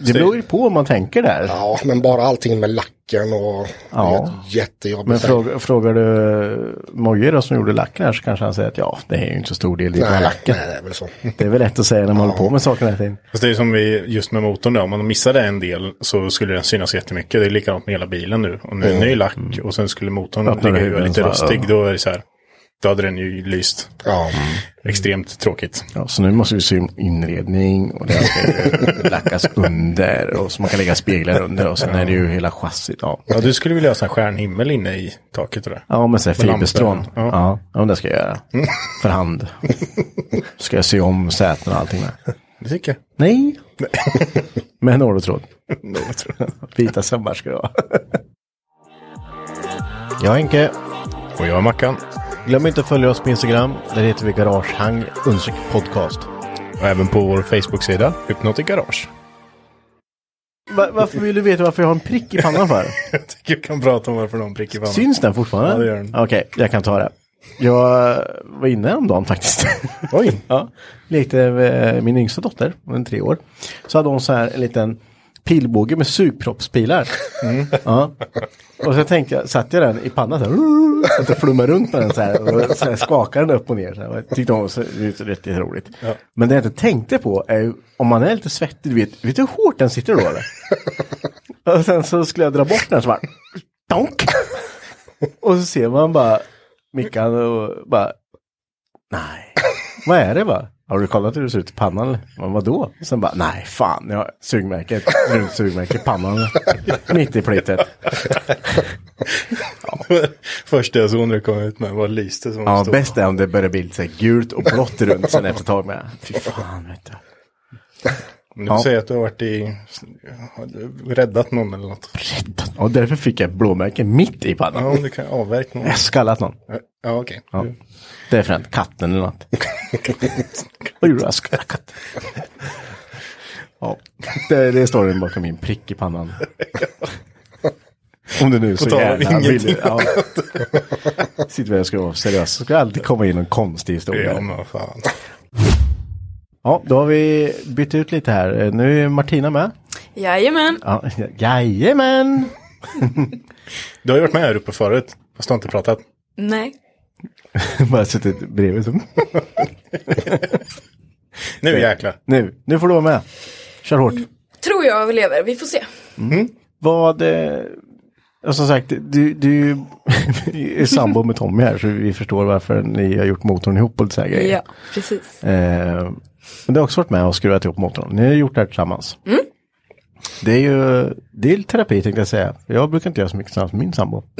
Det beror ju på om man tänker där. Ja, men bara allting med lacken och Ja. det är ett jättejobb. Men i fråga, frågar du Mogge då som gjorde lacken här så kanske han säger att ja, det är ju inte så stor del, det bara nej, lacken. nej, det är väl så. Det är väl lätt att säga när man håller på med saker hela tiden. Fast det är som vi, just med motorn då, om man missade en del så skulle den synas jättemycket. Det är likadant med hela bilen nu. Och nu är det ny lack och sen skulle motorn ligga lite rostig. Då är det så här, då hade den ju lyst. Ja, Extremt tråkigt. Ja, så nu måste vi se om inredning och det ska lackas under och så man kan lägga speglar under och sen är det ju hela chassit. Ja, Ja, du skulle vilja ha sån stjärnhimmel inne i taket det. ja men så här Med lampor. fiberstrån. Ja. Ja. ja, det ska jag göra. För hand. Ska jag se om säten och allting med. Det tycker jag. Nej. Med Norrotråd. Nej, jag tror det. Vita sömmar ska det vara. Jag är Henke. Och jag är Mackan. Glöm inte att följa oss på Instagram. Där heter vi Garagehang podcast. Och även på vår Facebook-sida, Hypnotic Garage. Va- varför vill du veta varför jag har en prick i pannan för? Jag tycker jag kan prata om varför de prickar i pannan. Syns den fortfarande? Ja, det gör den. Okej, jag kan ta det. Jag var inne om dagen faktiskt. Oj. ja, lekte min yngsta dotter, hon är tre år. Så hade hon så här en liten pilbåge med sugproppspilar. Mm. Ja. Och så tänkte jag, satte jag den i pannan så här, så att det flummade runt med den så här och så här skakade den upp och ner. Så här. Jag tyckte var så, det var rätt roligt. Men det jag inte tänkte på är om man är lite svettig, du vet, vet du hur hårt den sitter då eller? och sen så skulle jag dra bort den så bara, donk! och så ser man bara Mickan och bara, nej, vad är det va? Har du kollat hur det ser ut i pannan? Men vadå? Sen bara, nej fan, jag har sugmärke, ett runt sugmärke i pannan. Mitt i plitet. Första jag såg när det kom ut med var lyste som Ja, stod. bäst är om det börjar bli lite gult och blått runt sen efter ett tag med. Fy fan vet du. Du Ja. säga att du har varit i, räddat någon eller något. Och därför fick jag blåmärke mitt i Ja, pannan. om du kan avverka någon. Jag har skallat någon. Ja, okej. Ja. Det är fränt katten eller något. Vad gjorde? Jag skallade katten. Ja, det, det står den bakom min prick i pannan. Om du nu så gärna vill. Ja. Sitter vi och ska vara seriös så ska alltid komma in en konstig historia. Ja, men fan. Ja, då har vi bytt ut lite här. Nu är Martina med. Jajamän. Ja, jajamän! Du har ju varit med här uppe förut, fast du har inte pratat. Nej. Bara suttit bredvid. som- Nu jäklar. Nu, nu får du vara med. Kör hårt. Tror jag överlever, vi får se. Vad, eh, och som sagt, du, du är sambo med Tommy här så vi förstår varför ni har gjort motorn ihop och lite så här grejer. Ja, precis. Eh, men du har också varit med och skruvat ihop motorn. Ni har gjort det här tillsammans. Det är ju det är terapi tänkte jag säga. Jag brukar inte göra så mycket tillsammans med min sambo.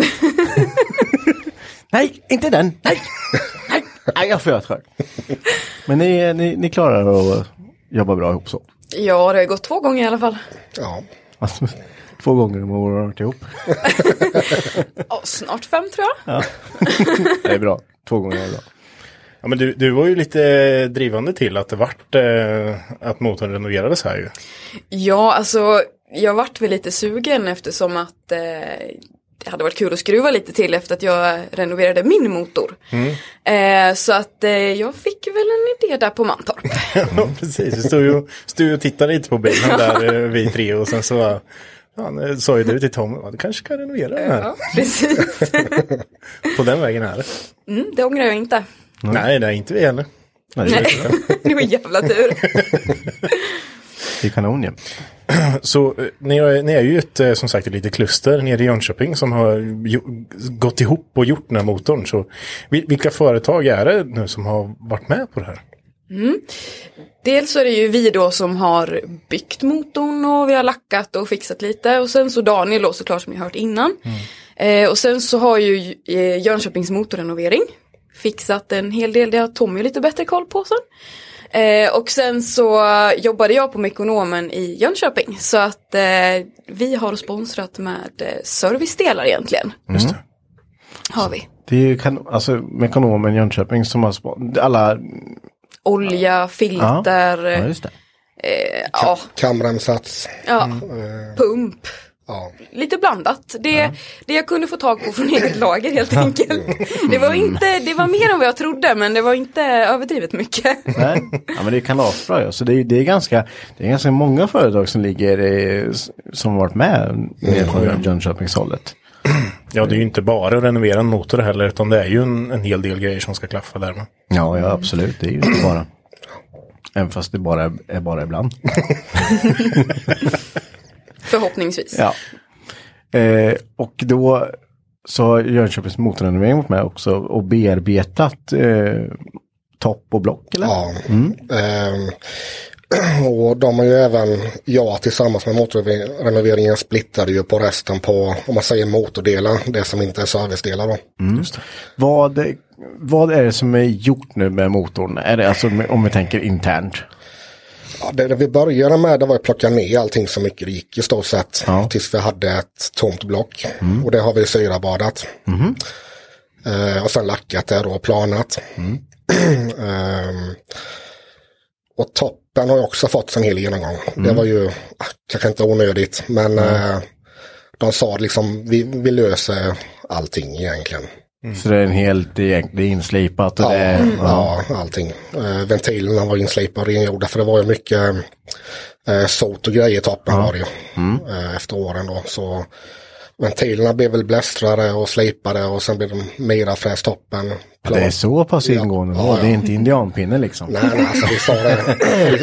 Nej, inte den! Nej! Nej, Nej jag får göra det själv. Men ni, ni, ni klarar att jobba bra ihop så. Ja, det har gått två gånger i alla fall. Ja. Alltså, två gånger om året har varit ihop. Ja, snart fem tror jag. Det är bra. Två gånger är bra. Ja, men du, du var ju lite drivande till att det vart eh, att motorn renoverades här ju. Ja, alltså jag vart väl lite sugen eftersom att eh, det hade varit kul att skruva lite till efter att jag renoverade min motor. Eh, så att eh, jag fick väl en idé där på Mantorp. Ja, precis. Vi stod ju, stod och tittade lite på bilen där, eh, vi tre. Och sen så ja, nu sa ju du till Tom, ja, du kanske ska renovera den här. Ja, precis. På den vägen är det. Mm, det ångrar jag inte. Nej, det är inte vi heller. Nej, det, är, Nej, det var jävla tur. det är kanon ju. Så eh, ni, är, ni är ju ett, eh, som sagt, ett litet kluster nere i Jönköping som har ju, gått ihop och gjort den här motorn. Så vil- vilka företag är det nu som har varit med på det här? Dels så är det ju vi då som har byggt motorn och vi har lackat och fixat lite. Och sen så Daniel då såklart som ni hört innan. Eh, och sen så har ju eh, Jönköpings motorrenovering fixat en hel del. Det har Tommy lite bättre koll på sen. Eh, och sen så jobbade jag på Mekonomen i Jönköping. Så att eh, vi har sponsrat med eh, servicedelar egentligen. Just det. Har vi. Det är ju kan, alltså Mekonomen Jönköping som har alla... Olja, Ja, filter, ja ja, just det. eh, ja, Kamremsats. ja pump. Ja. lite blandat. Det, det jag kunde få tag på från eget lager helt enkelt. Det var, inte, det var mer än vad jag trodde men det var inte överdrivet mycket. Nej, ja, men det är kalasbra ja. Så det är, det, är ganska, det är ganska många företag som ligger som har varit med nere från Jönköpingshållet. Ja, det är ju inte bara att renovera en motor heller, utan det är ju en, en hel del grejer som ska klaffa där med. Ja, ja absolut. Det är ju inte bara. Även fast det bara är, är bara ibland. Förhoppningsvis. Ja. Eh, och då så har Jönköpings motorrenovering varit med också och bearbetat eh, topp och block eller? Ja. Ehm, och de har ju även, jag tillsammans med motorrenoveringen splittade ju på resten på, om man säger motordelar, det som inte är servicedelar då. Vad, vad är det som är gjort nu med motorn? Är det alltså om vi tänker internt? Ja, det, det vi började med det var att plocka ner allting så mycket det gick i stort sett. Ja. Tills vi hade ett tomt block. Och det har vi syrabadat. Eh, och sen lackat det och planat. Ehm, och toppen har också fått en hel genomgång. Det var ju ah, kanske inte onödigt men eh, de sa liksom vi, vi löser allting egentligen. Så det är en helt, det inslipat och Ja, det är, ja, allting. Eh, ventilerna var inslipade och rengjorda för det var ju mycket eh, sot och grejer i toppen var det ju. Eh, efter åren då. Så ventilerna blev väl blästrade och slipade och sen blev de mera fräst toppen. det är så pass ingående. Ja, ja. Det är inte indianpinne liksom. Nej, nej, alltså vi sa det.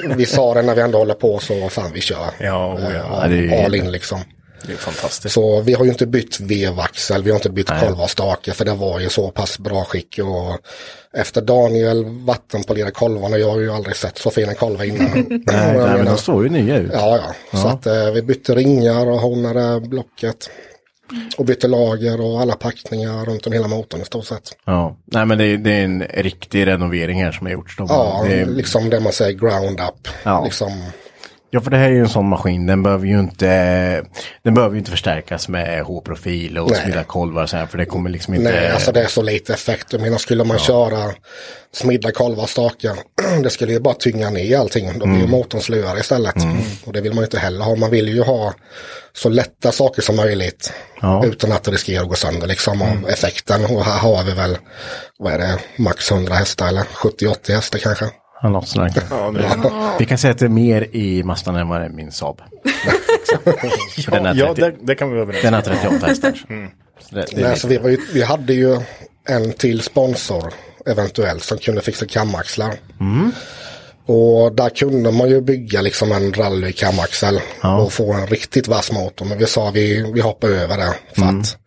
vi, vi sa det när vi ändå håller på så fan vi kör. Ja, oh, ja. Ja, ju- All in liksom. Det är fantastiskt. Så vi har ju inte bytt vevaxel, vi har inte bytt kolvar och stake för det var ju så pass bra skick och efter Daniel vattenpolerade kolvarna, jag har ju aldrig sett så fina kolvar innan. Nej, nej men de står ju nya ut. Ja, ja. Så att eh, vi bytte ringar och honade blocket. Och bytte lager och alla packningar runt om hela motorn i stort sett. Ja. Nej men det är, det är en riktig renovering här som har gjorts. Ja, det är, liksom det man säger ground up. Ja. Liksom, Ja, för det här är ju en sån maskin. Den behöver ju inte, den behöver inte förstärkas med H-profil och smidda kolvar och så här, för det kommer liksom inte... Nej, alltså det är så lite effekt. Jag menar, skulle man köra smidda kolvar och stakar, det skulle ju bara tynga ner allting. Då blir ju motorn slöare istället. Och det vill man ju inte heller ha. Man vill ju ha så lätta saker som möjligt. Ja. Utan att det riskerar att gå sönder liksom av effekten. Och här har vi väl, vad är det, max 100 hästar eller 70-80 hästar kanske. Ja, något sånt där. Ja, Vi kan säga att det är mer i Mazdan än vad det är min Saab. Den, är ja 30, det, det kan vi vara överens den har 38 hästar. Så det, det är Nej, så lite- vi, ju, vi hade ju en till sponsor eventuellt som kunde fixa kamaxlar. Och där kunde man ju bygga liksom en rally kamaxel och få en riktigt vass motor. Men vi sa vi, vi hoppar över det för att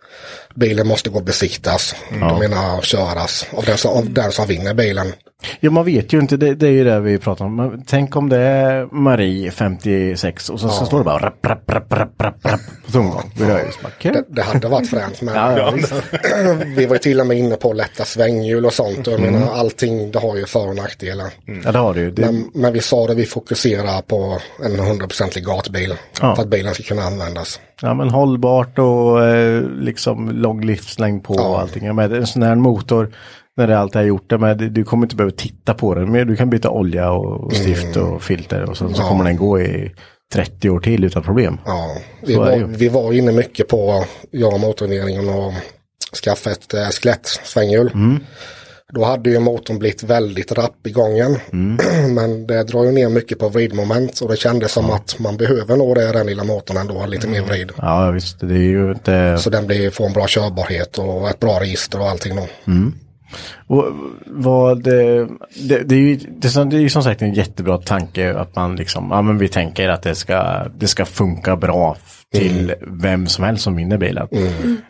bilen måste gå besiktas. De menar köras av den, som, av den som vinner bilen. Ja, man vet ju inte. Det, det är ju det vi pratar om. Men tänk om det är Marie, 56, och så, så står det bara rapp, rapp, rapp, rapp, rapp, rapp på tomgång. Det. Det, det hade varit fränt. Men Ja, ja, vi var ju till och med inne på lätta svänghjul och sånt. Och jag menar allting det har ju för och nackdelar. ja, det har du ju. Det, Men, men vi sa det, vi fokuserar på en 100% gatbil. Ja. För att bilen ska kunna användas. Ja men hållbart och eh, liksom lång livslängd på Ja. allting. Med, en sån här motor, när det allt är gjort, det med, du kommer inte behöva titta på den. Men du kan byta olja och, och stift och filter och så, så Ja. kommer den gå i 30 år till utan problem. Ja, vi, var, vi var inne mycket på, jag och motorväringen och skaffa ett äh, skelettsvänghjul. Mm. Då hade ju motorn blivit väldigt rapp i gången. Mm. Men det drar ju ner mycket på vridmoment och det kändes som att man behöver nog det, den lilla motorn ändå, lite mer vrid. Ja visst, det är ju inte... Så den blir, får en bra körbarhet och ett bra register och allting då. Och vad, det, det, det, är ju, det, är som- det är ju som sagt en jättebra tanke att man liksom, ja men vi tänker att det ska, det ska funka bra till vem som helst som vinner bilen.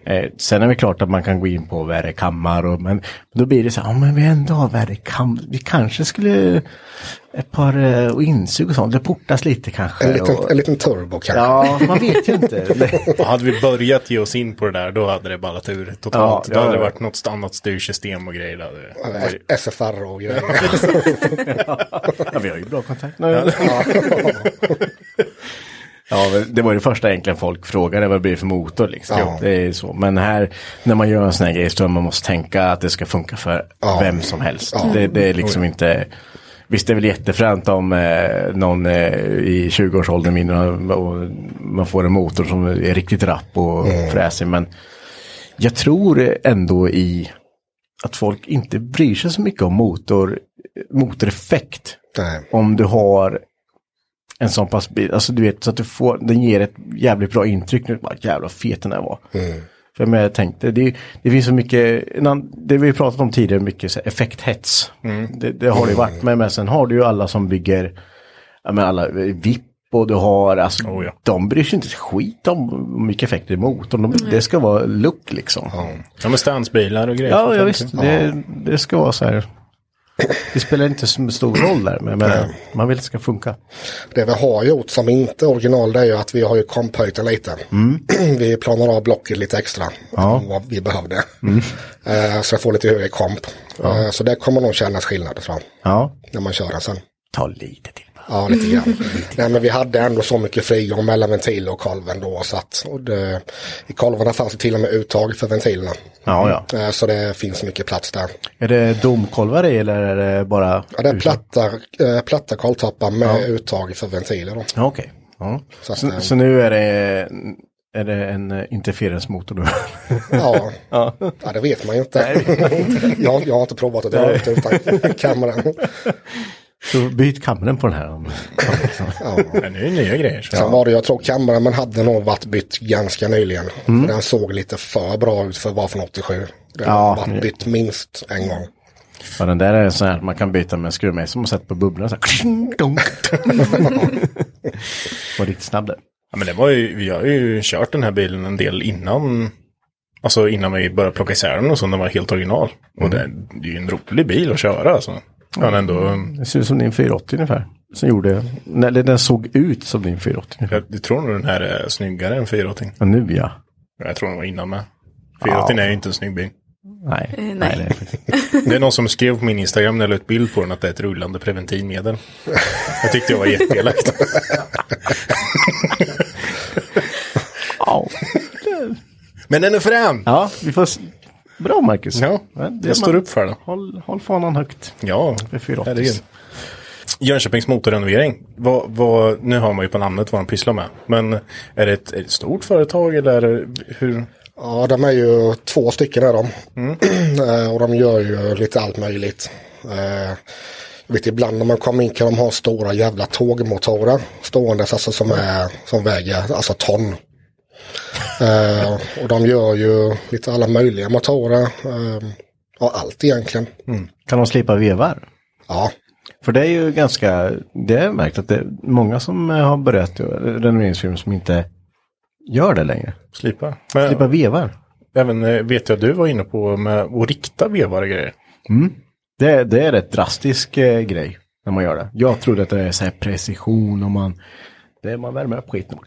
Eh, sen är det klart att man kan gå in på värrekammar och men då blir det så här, ja men vi ändå har värrekam, vi kanske skulle ett par eh, och insug och sånt, det portas lite kanske. En liten, och, en liten turbo kanske. ja, man vet ju inte. Hade vi börjat ge oss in på det där då hade det ballat ur totalt. Ja, då ja, hade det ja. varit något annat styrsystem och grejer. Där. SFR och grejer. Ja, vi har ju bra kontakt nu. Ja, men det var det första egentligen folk frågade vad det blir för motor liksom. Ja. Det är så. Men här, när man gör en sån här grej så tror jag man måste tänka att det ska funka för Ja. vem som helst. Det, det är liksom inte, visst det är väl jättefränt om eh, någon eh, i 20-årsåldern vinner och man får en motor som är riktigt rapp och fräsig. Men jag tror ändå i att folk inte bryr sig så mycket om motor, motoreffekt. Nej. Om du har en sån pass bil, alltså du vet så att du får, den ger ett jävligt bra intryck nu, bara jävla fet den där var. För men jag tänkte, det, det finns så mycket, en annan- det vi pratat om tidigare, mycket så här effekthets. Det, det har det ju varit med, men sen har du ju alla som bygger, ja men alla, VIP och du har, alltså Oh, ja. de bryr sig inte skit om hur mycket effekt det är i motorn. De, det ska vara look liksom. Ja men stansbilar och grejer. Ja, ja visst. Det, det ska vara så här. Det spelar inte så stor roll där, men, men man vill att det ska funka. Det vi har gjort som inte original det är ju att vi har ju komphöjt den lite. vi planar av blocket lite extra. Ja. Vad vi behövde. Eh, så jag får lite högre komp. Eh, så det kommer nog kännas skillnad tror jag. Ja, När man kör den sen. ta lite till. Ja, lite grann. Nej, men vi hade ändå så mycket frigång mellan ventil och kolven då. Så att, och det, I kolvarna fanns det till och med uttag för ventilerna. Ja, ja. Eh, så det finns mycket plats där. Är det domkolvar i eller är det bara? Ja, det är platta, eh, platta koltoppar med uttag för ventiler. Då. Ja, Okej. Ja. Så att, Så, eh, så nu är det, är det en interferensmotor nu? Ja, ja. det vet man ju inte. jag, jag har inte provat att dra ut utan kameran. Så byt kameran på den här. Ja. Men nu är det nya grejer. Så. Sen var det, jag tror kameran hade nog varit bytt ganska nyligen. För den såg lite för bra ut för att vara från 87. Den Ja, har varit bytt minst en gång. Ja, den där är så här, man kan byta med en skruvmejsel som man sätter på bubblorna. Så här, dunk. Var riktigt snabb där. Ja, men det var ju, vi har ju kört den här bilen en del innan. Alltså innan vi började plocka isär den och så, den var helt original. Och det, det är ju en rolig bil att köra alltså. Ja, ändå, Det ser ut som din 480 ungefär. Som gjorde, eller den såg ut som din 480 ungefär. jag, jag tror nog den här är snyggare än 480. Ja, nu ja. Jag tror den var innan med. 480 Ja. är ju inte en snygg bil. Nej, nej. nej. det är faktiskt- Det är någon som skrev på min Instagram när jag la ut bild på den att det är ett rullande preventivmedel. Jag tyckte jag var jätteelakt. Men den är frän! ja, vi får... Bra Marcus. Ja, Men det jag står man- upp för det. Håll, håll fanan högt. Ja, För 480. herregud. Jönköpings motorrenovering. Vad, vad, nu har man ju på namnet vad de pysslar med. Men är det ett, ett stort företag eller hur? Ja, de är ju två stycken är de. Eh, och de gör ju lite allt möjligt. Eh, jag vet ibland när man kommer in kan de ha stora jävla tågmotorer ståendes alltså som, är, som väger alltså ton. Eh, och de gör ju lite alla möjliga motorer. Eh, ja, allt egentligen. Kan de slipa vevar? Ja, För det är ju ganska, det har jag märkt att det är många som eh, har börjat eh, renoveringsfirmor som inte gör det längre. Slipa? Men, Slipa vevar. Även eh, vet jag du var inne på med att rikta vevar och grejer. Det, det är rätt drastisk eh, grej när man gör det. Jag trodde att det är så här precision och man, det är man värmer upp skiten.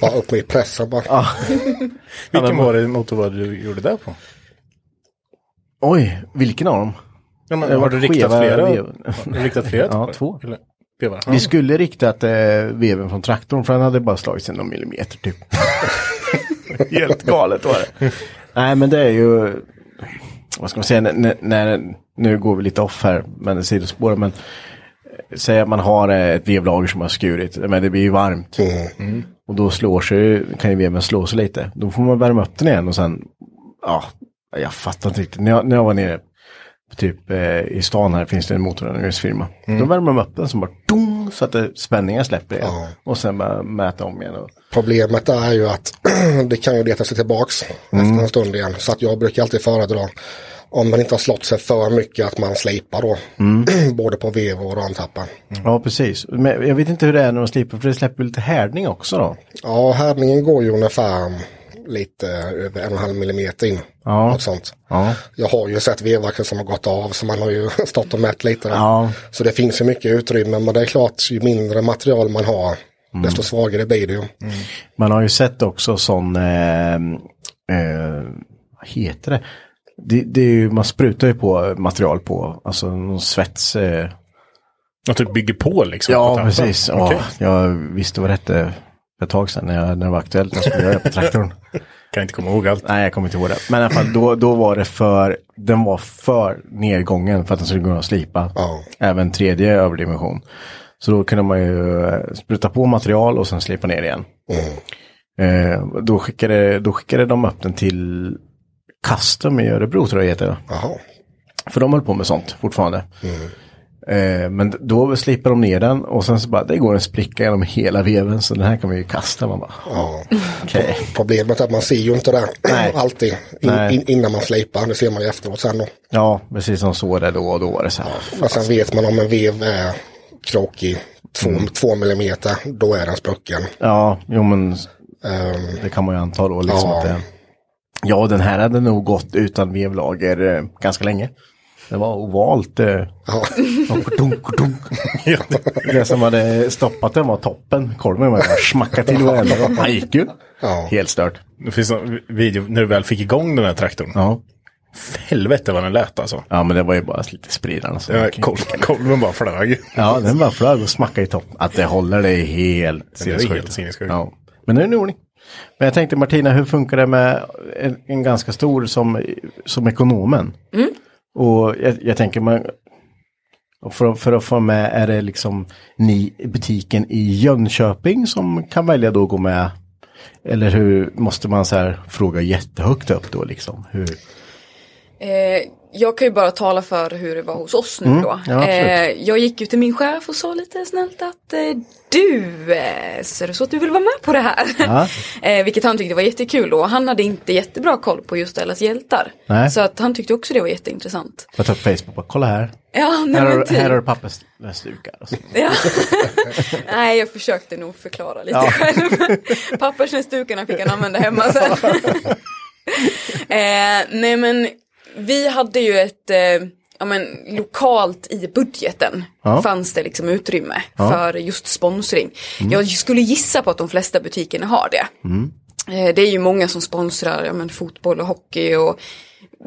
Bara upp med pressen bara. Ja. Vilken var det motor var det du gjorde där på? Oj, vilken av dem? Ja, men, Det har var du riktat skeva flera? Har du riktat flera? Ja, det? två. Eller, vevar? Vi skulle riktat eh, veven från traktorn för den hade bara slagit sig någon millimeter typ. Helt galet var det. Nej men det är ju, vad ska man säga, när, när, nu går vi lite off här, men det sidospår, men säg att man har ett vevlager som har skurit, men det blir ju varmt. Mm. Och då slår sig, kan ju veven slå sig lite. Då får man värma upp den igen och sen, ja, jag fattar inte riktigt. När jag, när jag var nere typ eh, i stan här finns det en motorrenoveringsfirma. Då värmer man upp den som bara dong, så att det, spänningen släpper igen. Ja. Och sen bara mäta om igen. Och, Problemet är ju att det kan ju leta sig tillbaks efter en stund igen. Så att jag brukar alltid föredra om man inte har slått sig för mycket att man slipar då. Både på vev och ramtappar. Ja, precis. Men jag vet inte hur det är när de slipper, för det släpper lite härdning också då. Ja, härdningen går ju ungefär lite över en och en halv millimeter in. Ja. Något sånt. Ja. Jag har ju sett vevaxlar som har gått av så man har ju stått och mätt lite. där. Ja. Så det finns ju mycket utrymme men det är klart ju mindre material man har desto svagare blir det ju. Man har ju sett också sån, eh, eh, vad heter det? Det, det är ju, man sprutar ju på material på, alltså någon svets... Eh, Att du bygger på liksom? på ja, tappan? precis. Ja, Okej. jag visste vad rätt för ett tag sedan när, jag, när det var aktuellt. Jag skulle göra det på traktorn. Kan inte komma ihåg allt. Nej, jag kommer inte ihåg det. Men i alla fall, då, då var det för, den var för nedgången för att den skulle kunna slipa. Ja. Även tredje överdimension. Så då kunde man ju eh, spruta på material och sen slipa ner igen. Eh, då, skickade, då skickade de upp den till Custom i Örebro tror jag det heter. För de höll på med sånt fortfarande. Eh, men då slipar de ner den och sen så bara, det går en spricka genom hela veven så den här kan vi ju kasta. Man bara, Ja. okej. Problemet är att man ser ju inte det Nej. alltid in, in, innan man slipar. Det ser man ju efteråt sen då. Ja, precis som så är det då och då var det så här. Men sen vet man om en vev är krokig två, två millimeter, då är den sprucken. Ja, jo men Ehm, det kan man ju anta då. Liksom Ja. att det, ja, den här hade nog gått utan vevlager eh, ganska länge. Det var ovalt. Eh, ja. dunk, dunk. Det som hade stoppat den var toppen. Kolven var bara smacka till varandra. Han gick ju. Ja. Helt stört. Det finns en video när du väl fick igång den här traktorn. Ja. Helvete vad den lät alltså. ja, men det var ju bara lite spridande. Så. Ja, kol- Kolven bara flög. Ja, den bara flög och smackade i topp. Att det håller det är helt Det är helt sinnessjukt. sinnessjukt. Ja. Men nu är det ordning. Men jag tänkte Martina, hur funkar det med en, en ganska stor som, som ekonomen? Och jag, jag tänker man, för, för att få med, är det liksom ni butiken i Jönköping som kan välja då att gå med? Eller hur måste man så här fråga jättehögt upp då liksom? Hur? Eh, jag kan ju bara tala för hur det var hos oss nu då. Mm. ja, absolut. eh, jag gick ju till min chef och sa lite snällt att eh, du, eh, så är det så att du vill vara med på det här? Ja. eh, vilket han tyckte var jättekul och han hade inte jättebra koll på just Ellas hjältar. Nej. Så att han tyckte också det var jätteintressant. Jag tar upp Facebook och kolla här. Ja, nej, Här har, typ. här har du pappersdukar. och så. Ja. Nej, jag försökte nog förklara lite Ja. själv. Pappersnäsdukarna fick han använda hemma sen. eh, nej men, vi hade ju ett, eh, ja men lokalt i budgeten Ja. fanns det liksom utrymme för just sponsring. Jag skulle gissa på att de flesta butikerna har det. Eh, det är ju många som sponsrar ja, men, fotboll och hockey och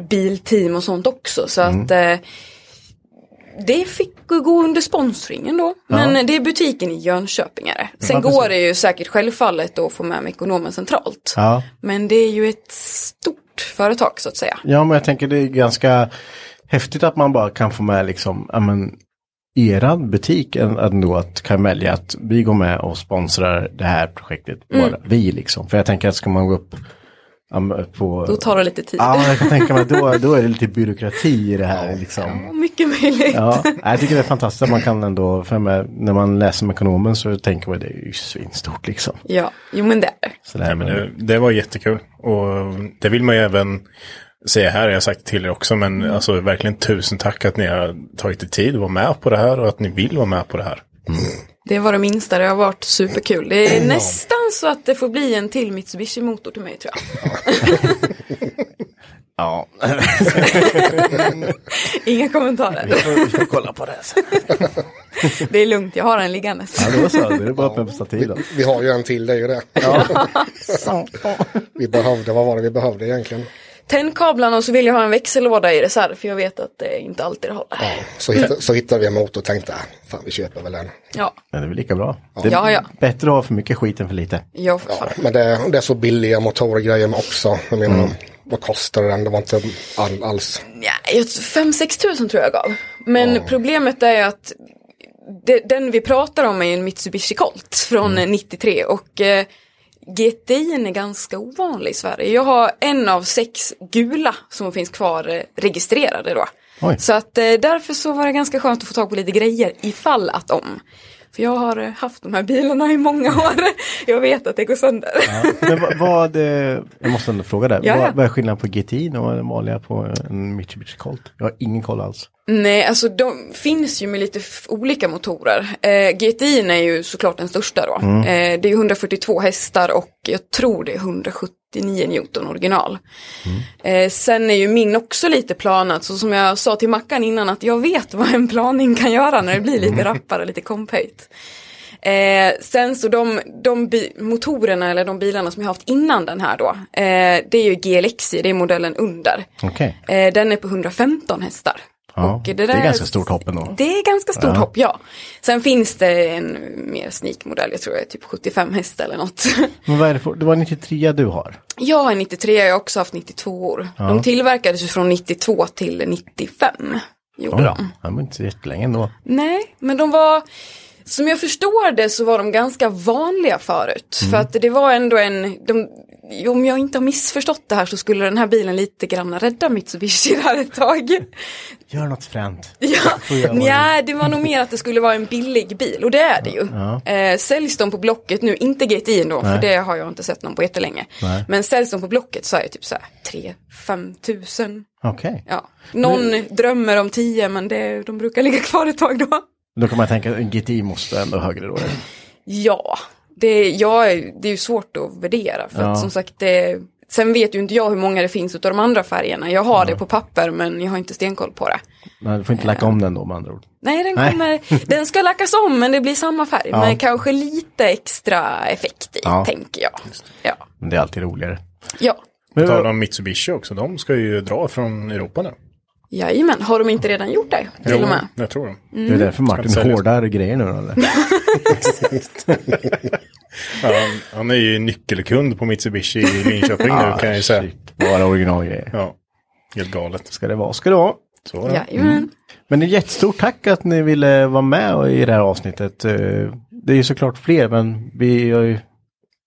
bilteam och sånt också. Så att eh, det fick gå under sponsringen då. Men det är butiken i Jönköping är det. Sen Ja, går det ju säkert självfallet att få med mig ekonomen centralt. Ja. Men det är ju ett stort företag så att säga. Ja, men jag tänker det är ganska häftigt att man bara kan få med liksom, ja men, eran butik än- ändå att kan välja att vi går med och sponsrar det här projektet. Mm. Bara vi liksom. För jag tänker att ska man gå upp på... Då tar det lite tid. Ja, jag kan tänka mig då, då är det lite byråkrati i det här liksom. Mycket möjligt. Ja, jag tycker det är fantastiskt att man kan ändå, för med, när man läser om ekonomen så tänker man det är ju svinstort liksom. Ja, jo men det är det. Så det, Nej, men det, det var jättekul. Och det vill man ju även säga här, jag har sagt till er också, men alltså verkligen tusen tack att ni har tagit er tid att vara med på det här och att ni vill vara med på det här. Det var det minsta, det har varit superkul. Det är nästan så att det får bli en till Mitsubishi-motor till mig tror jag. ja, Inga kommentarer. vi får kolla på det sen. Det är lugnt, jag har en liggandes. Ja, det var så, det är bara öppna på stativ då. Vi har ju en till, det är ju det. vi behövde, vad var det vi behövde egentligen? Tändkablarna och så vill jag ha en växellåda i reserv för jag vet att det inte alltid håller. Ja, så, hittade, så hittade vi en motor och tänkte, ah, fan vi köper väl den. Ja, Men det är väl lika bra. Det är Ja, ja. bättre att ha för mycket skit än för lite. ja för Ja, men det, det är så billiga motorer och grejer med också. Jag menar, vad kostade den? Det var inte all, alls. Ja, 5-6 tusen tror jag gav. Men problemet är att det, den vi pratar om är en Mitsubishi Colt från eh, 93 och eh, GTI är ganska ovanlig i Sverige. Jag har en av sex gula som finns kvar eh, registrerade då. Oj. Så att eh, därför så var det ganska skönt att få tag på lite grejer ifall att om. För jag har eh, haft de här bilarna i många år. Jag vet att det går sönder. Men vad, vad eh, jag måste ändå fråga där. Ja, ja. Vad, vad är skillnaden på GTI och den vanliga på en Mitsubishi Colt? Jag har ingen koll alls. Nej, alltså de finns ju med lite olika motorer. Eh, GTI är ju såklart den största då. Eh, det är ju 142 hästar och jag tror det är 179 Newton original. Eh, sen är ju min också lite planad, så som jag sa till Mackan innan att jag vet vad en planing kan göra när det blir lite rappare, lite komphöjt. Eh, sen så de, de motorerna eller de bilarna som jag haft innan den här då, eh, det är ju GLXi, det är modellen under. Okej. Eh, den är på 115 hästar. Ja, Och det är ganska stort hopp ändå. Det är ganska stort hopp, ja. Sen finns det en mer sneak-modell, jag tror det är typ 75 hästar eller något. Men vad är det för, det var 93 du har? Jag har 93, jag har också haft 92 år. De tillverkades ju från 92 till 95. Gjorde de. Det var inte så jättelänge ändå. Nej, men de var, som jag förstår det så var de ganska vanliga förut. För att det var ändå en, de, om jag inte har missförstått det här så skulle den här bilen lite grann rädda Mitsubishi där ett tag. Gör något fränt. Ja, nja, det var nog mer att det skulle vara en billig bil och det är det ju. Eh, säljs de på Blocket nu, inte GTI då, för Nej. det har jag inte sett någon på jättelänge. Nej. Men säljs de på Blocket så är det typ så här 3-5 tusen. Okej. Ja. Någon drömmer om 10 men det, de brukar ligga kvar ett tag då. Då kan man tänka att GTI måste ändå högre då. eller? Ja, det, ja, det är ju svårt att värdera. För Ja. att som sagt, det, sen vet ju inte jag hur många det finns av de andra färgerna. Jag har det på papper men jag har inte stenkoll på det. Nej, du får inte lacka om den då med andra ord. Nej, den, Nej. kommer, den ska lackas om men det blir samma färg. Ja. Men kanske lite extra effekt i, Ja. tänker jag. Ja. Men det är alltid roligare. ja. Men, På tal om Mitsubishi också, de ska ju dra från Europa nu. Jajamän, har de inte redan gjort det? Till och med. jag tror det. det är därför Martin Ska säljas. hårdar grejer nu eller? Ja, han, är ju nyckelkund på Mitsubishi i Linköping nu kan jag ju säga. shit, bara originalgrejer. Ja, helt galet. Ska det vara, ska det vara. Så det. Jajamän. Men det är jättestort tack att ni ville vara med i det här avsnittet. Eh, Det är ju såklart fler men vi har ju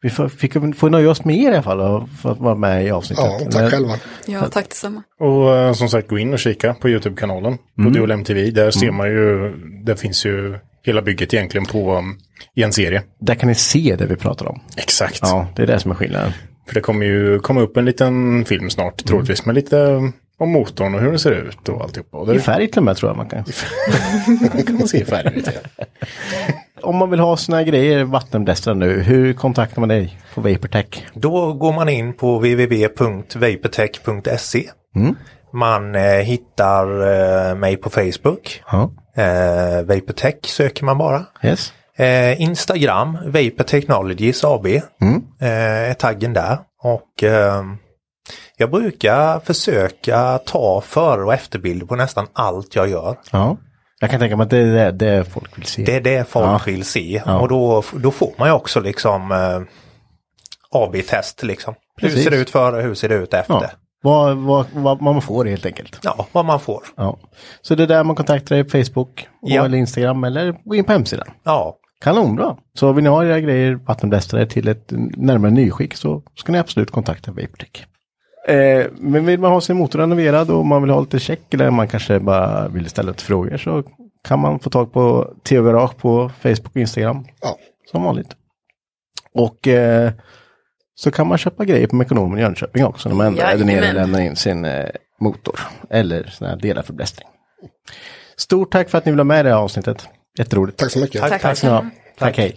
vi får, fick, får nöja oss med er i alla fall för att vara med i avsnittet. Ja, tack Men- själva. Ja, tack detsamma. Och eh, som sagt, gå in och kika på YouTube-kanalen. På Dual MTV. Där ser man ju, där finns ju hela bygget egentligen på um, i en serie. Där kan ni se det vi pratar om. Exakt. Ja, det är det som är skillnaden. För det kommer ju komma upp en liten film snart troligtvis med lite um, om motorn och hur den ser ut och alltihopa. Och I det färg till och med tror jag man kan. kan man se i färg. Om man vill ha såna här grejer, vattenblästrar nu, hur kontaktar man dig på Vaportech? Då går man in på www.vaportech.se. Man eh, hittar eh, mig på Facebook. Ja, Eh, Vaportech söker man bara. yes. Eh, Instagram, Vapor Technologies AB. Eh, är taggen där. Och eh, Jag brukar försöka ta före och efterbilder på nästan allt jag gör. Ja. Jag kan tänka mig att det är det, det folk vill se. Det är det folk Ja. vill se Ja. och då, då får man ju också liksom eh, AB-test liksom. Hur Precis. ser det ut före, hur ser det ut efter? ja. Ja, Vad, vad, vad man får helt enkelt. vad man får. Ja. Så det är där man kontaktar dig på Facebook och Ja. eller Instagram eller gå in på hemsidan. Ja, Kanonbra! Så vill ni ha era grejer vattenblästrade till ett närmare nyskick så ska ni absolut kontakta Vaportech. Eh, men vill man ha sin motor renoverad och man vill ha lite check eller man kanske bara vill ställa lite frågor så kan man få tag på Theo Garage på Facebook och Instagram. Ja. Som vanligt. Och eh, så kan man köpa grejer på Mekonomen i Jönköping också när man ändå är där nere och lämnar in sin eh, motor. Eller såna här delar för blästring. Stort tack för att ni vill ha med i det här avsnittet. Jätteroligt. Tack så mycket. Tack. Tack, Tack ni ha. Tack, hej.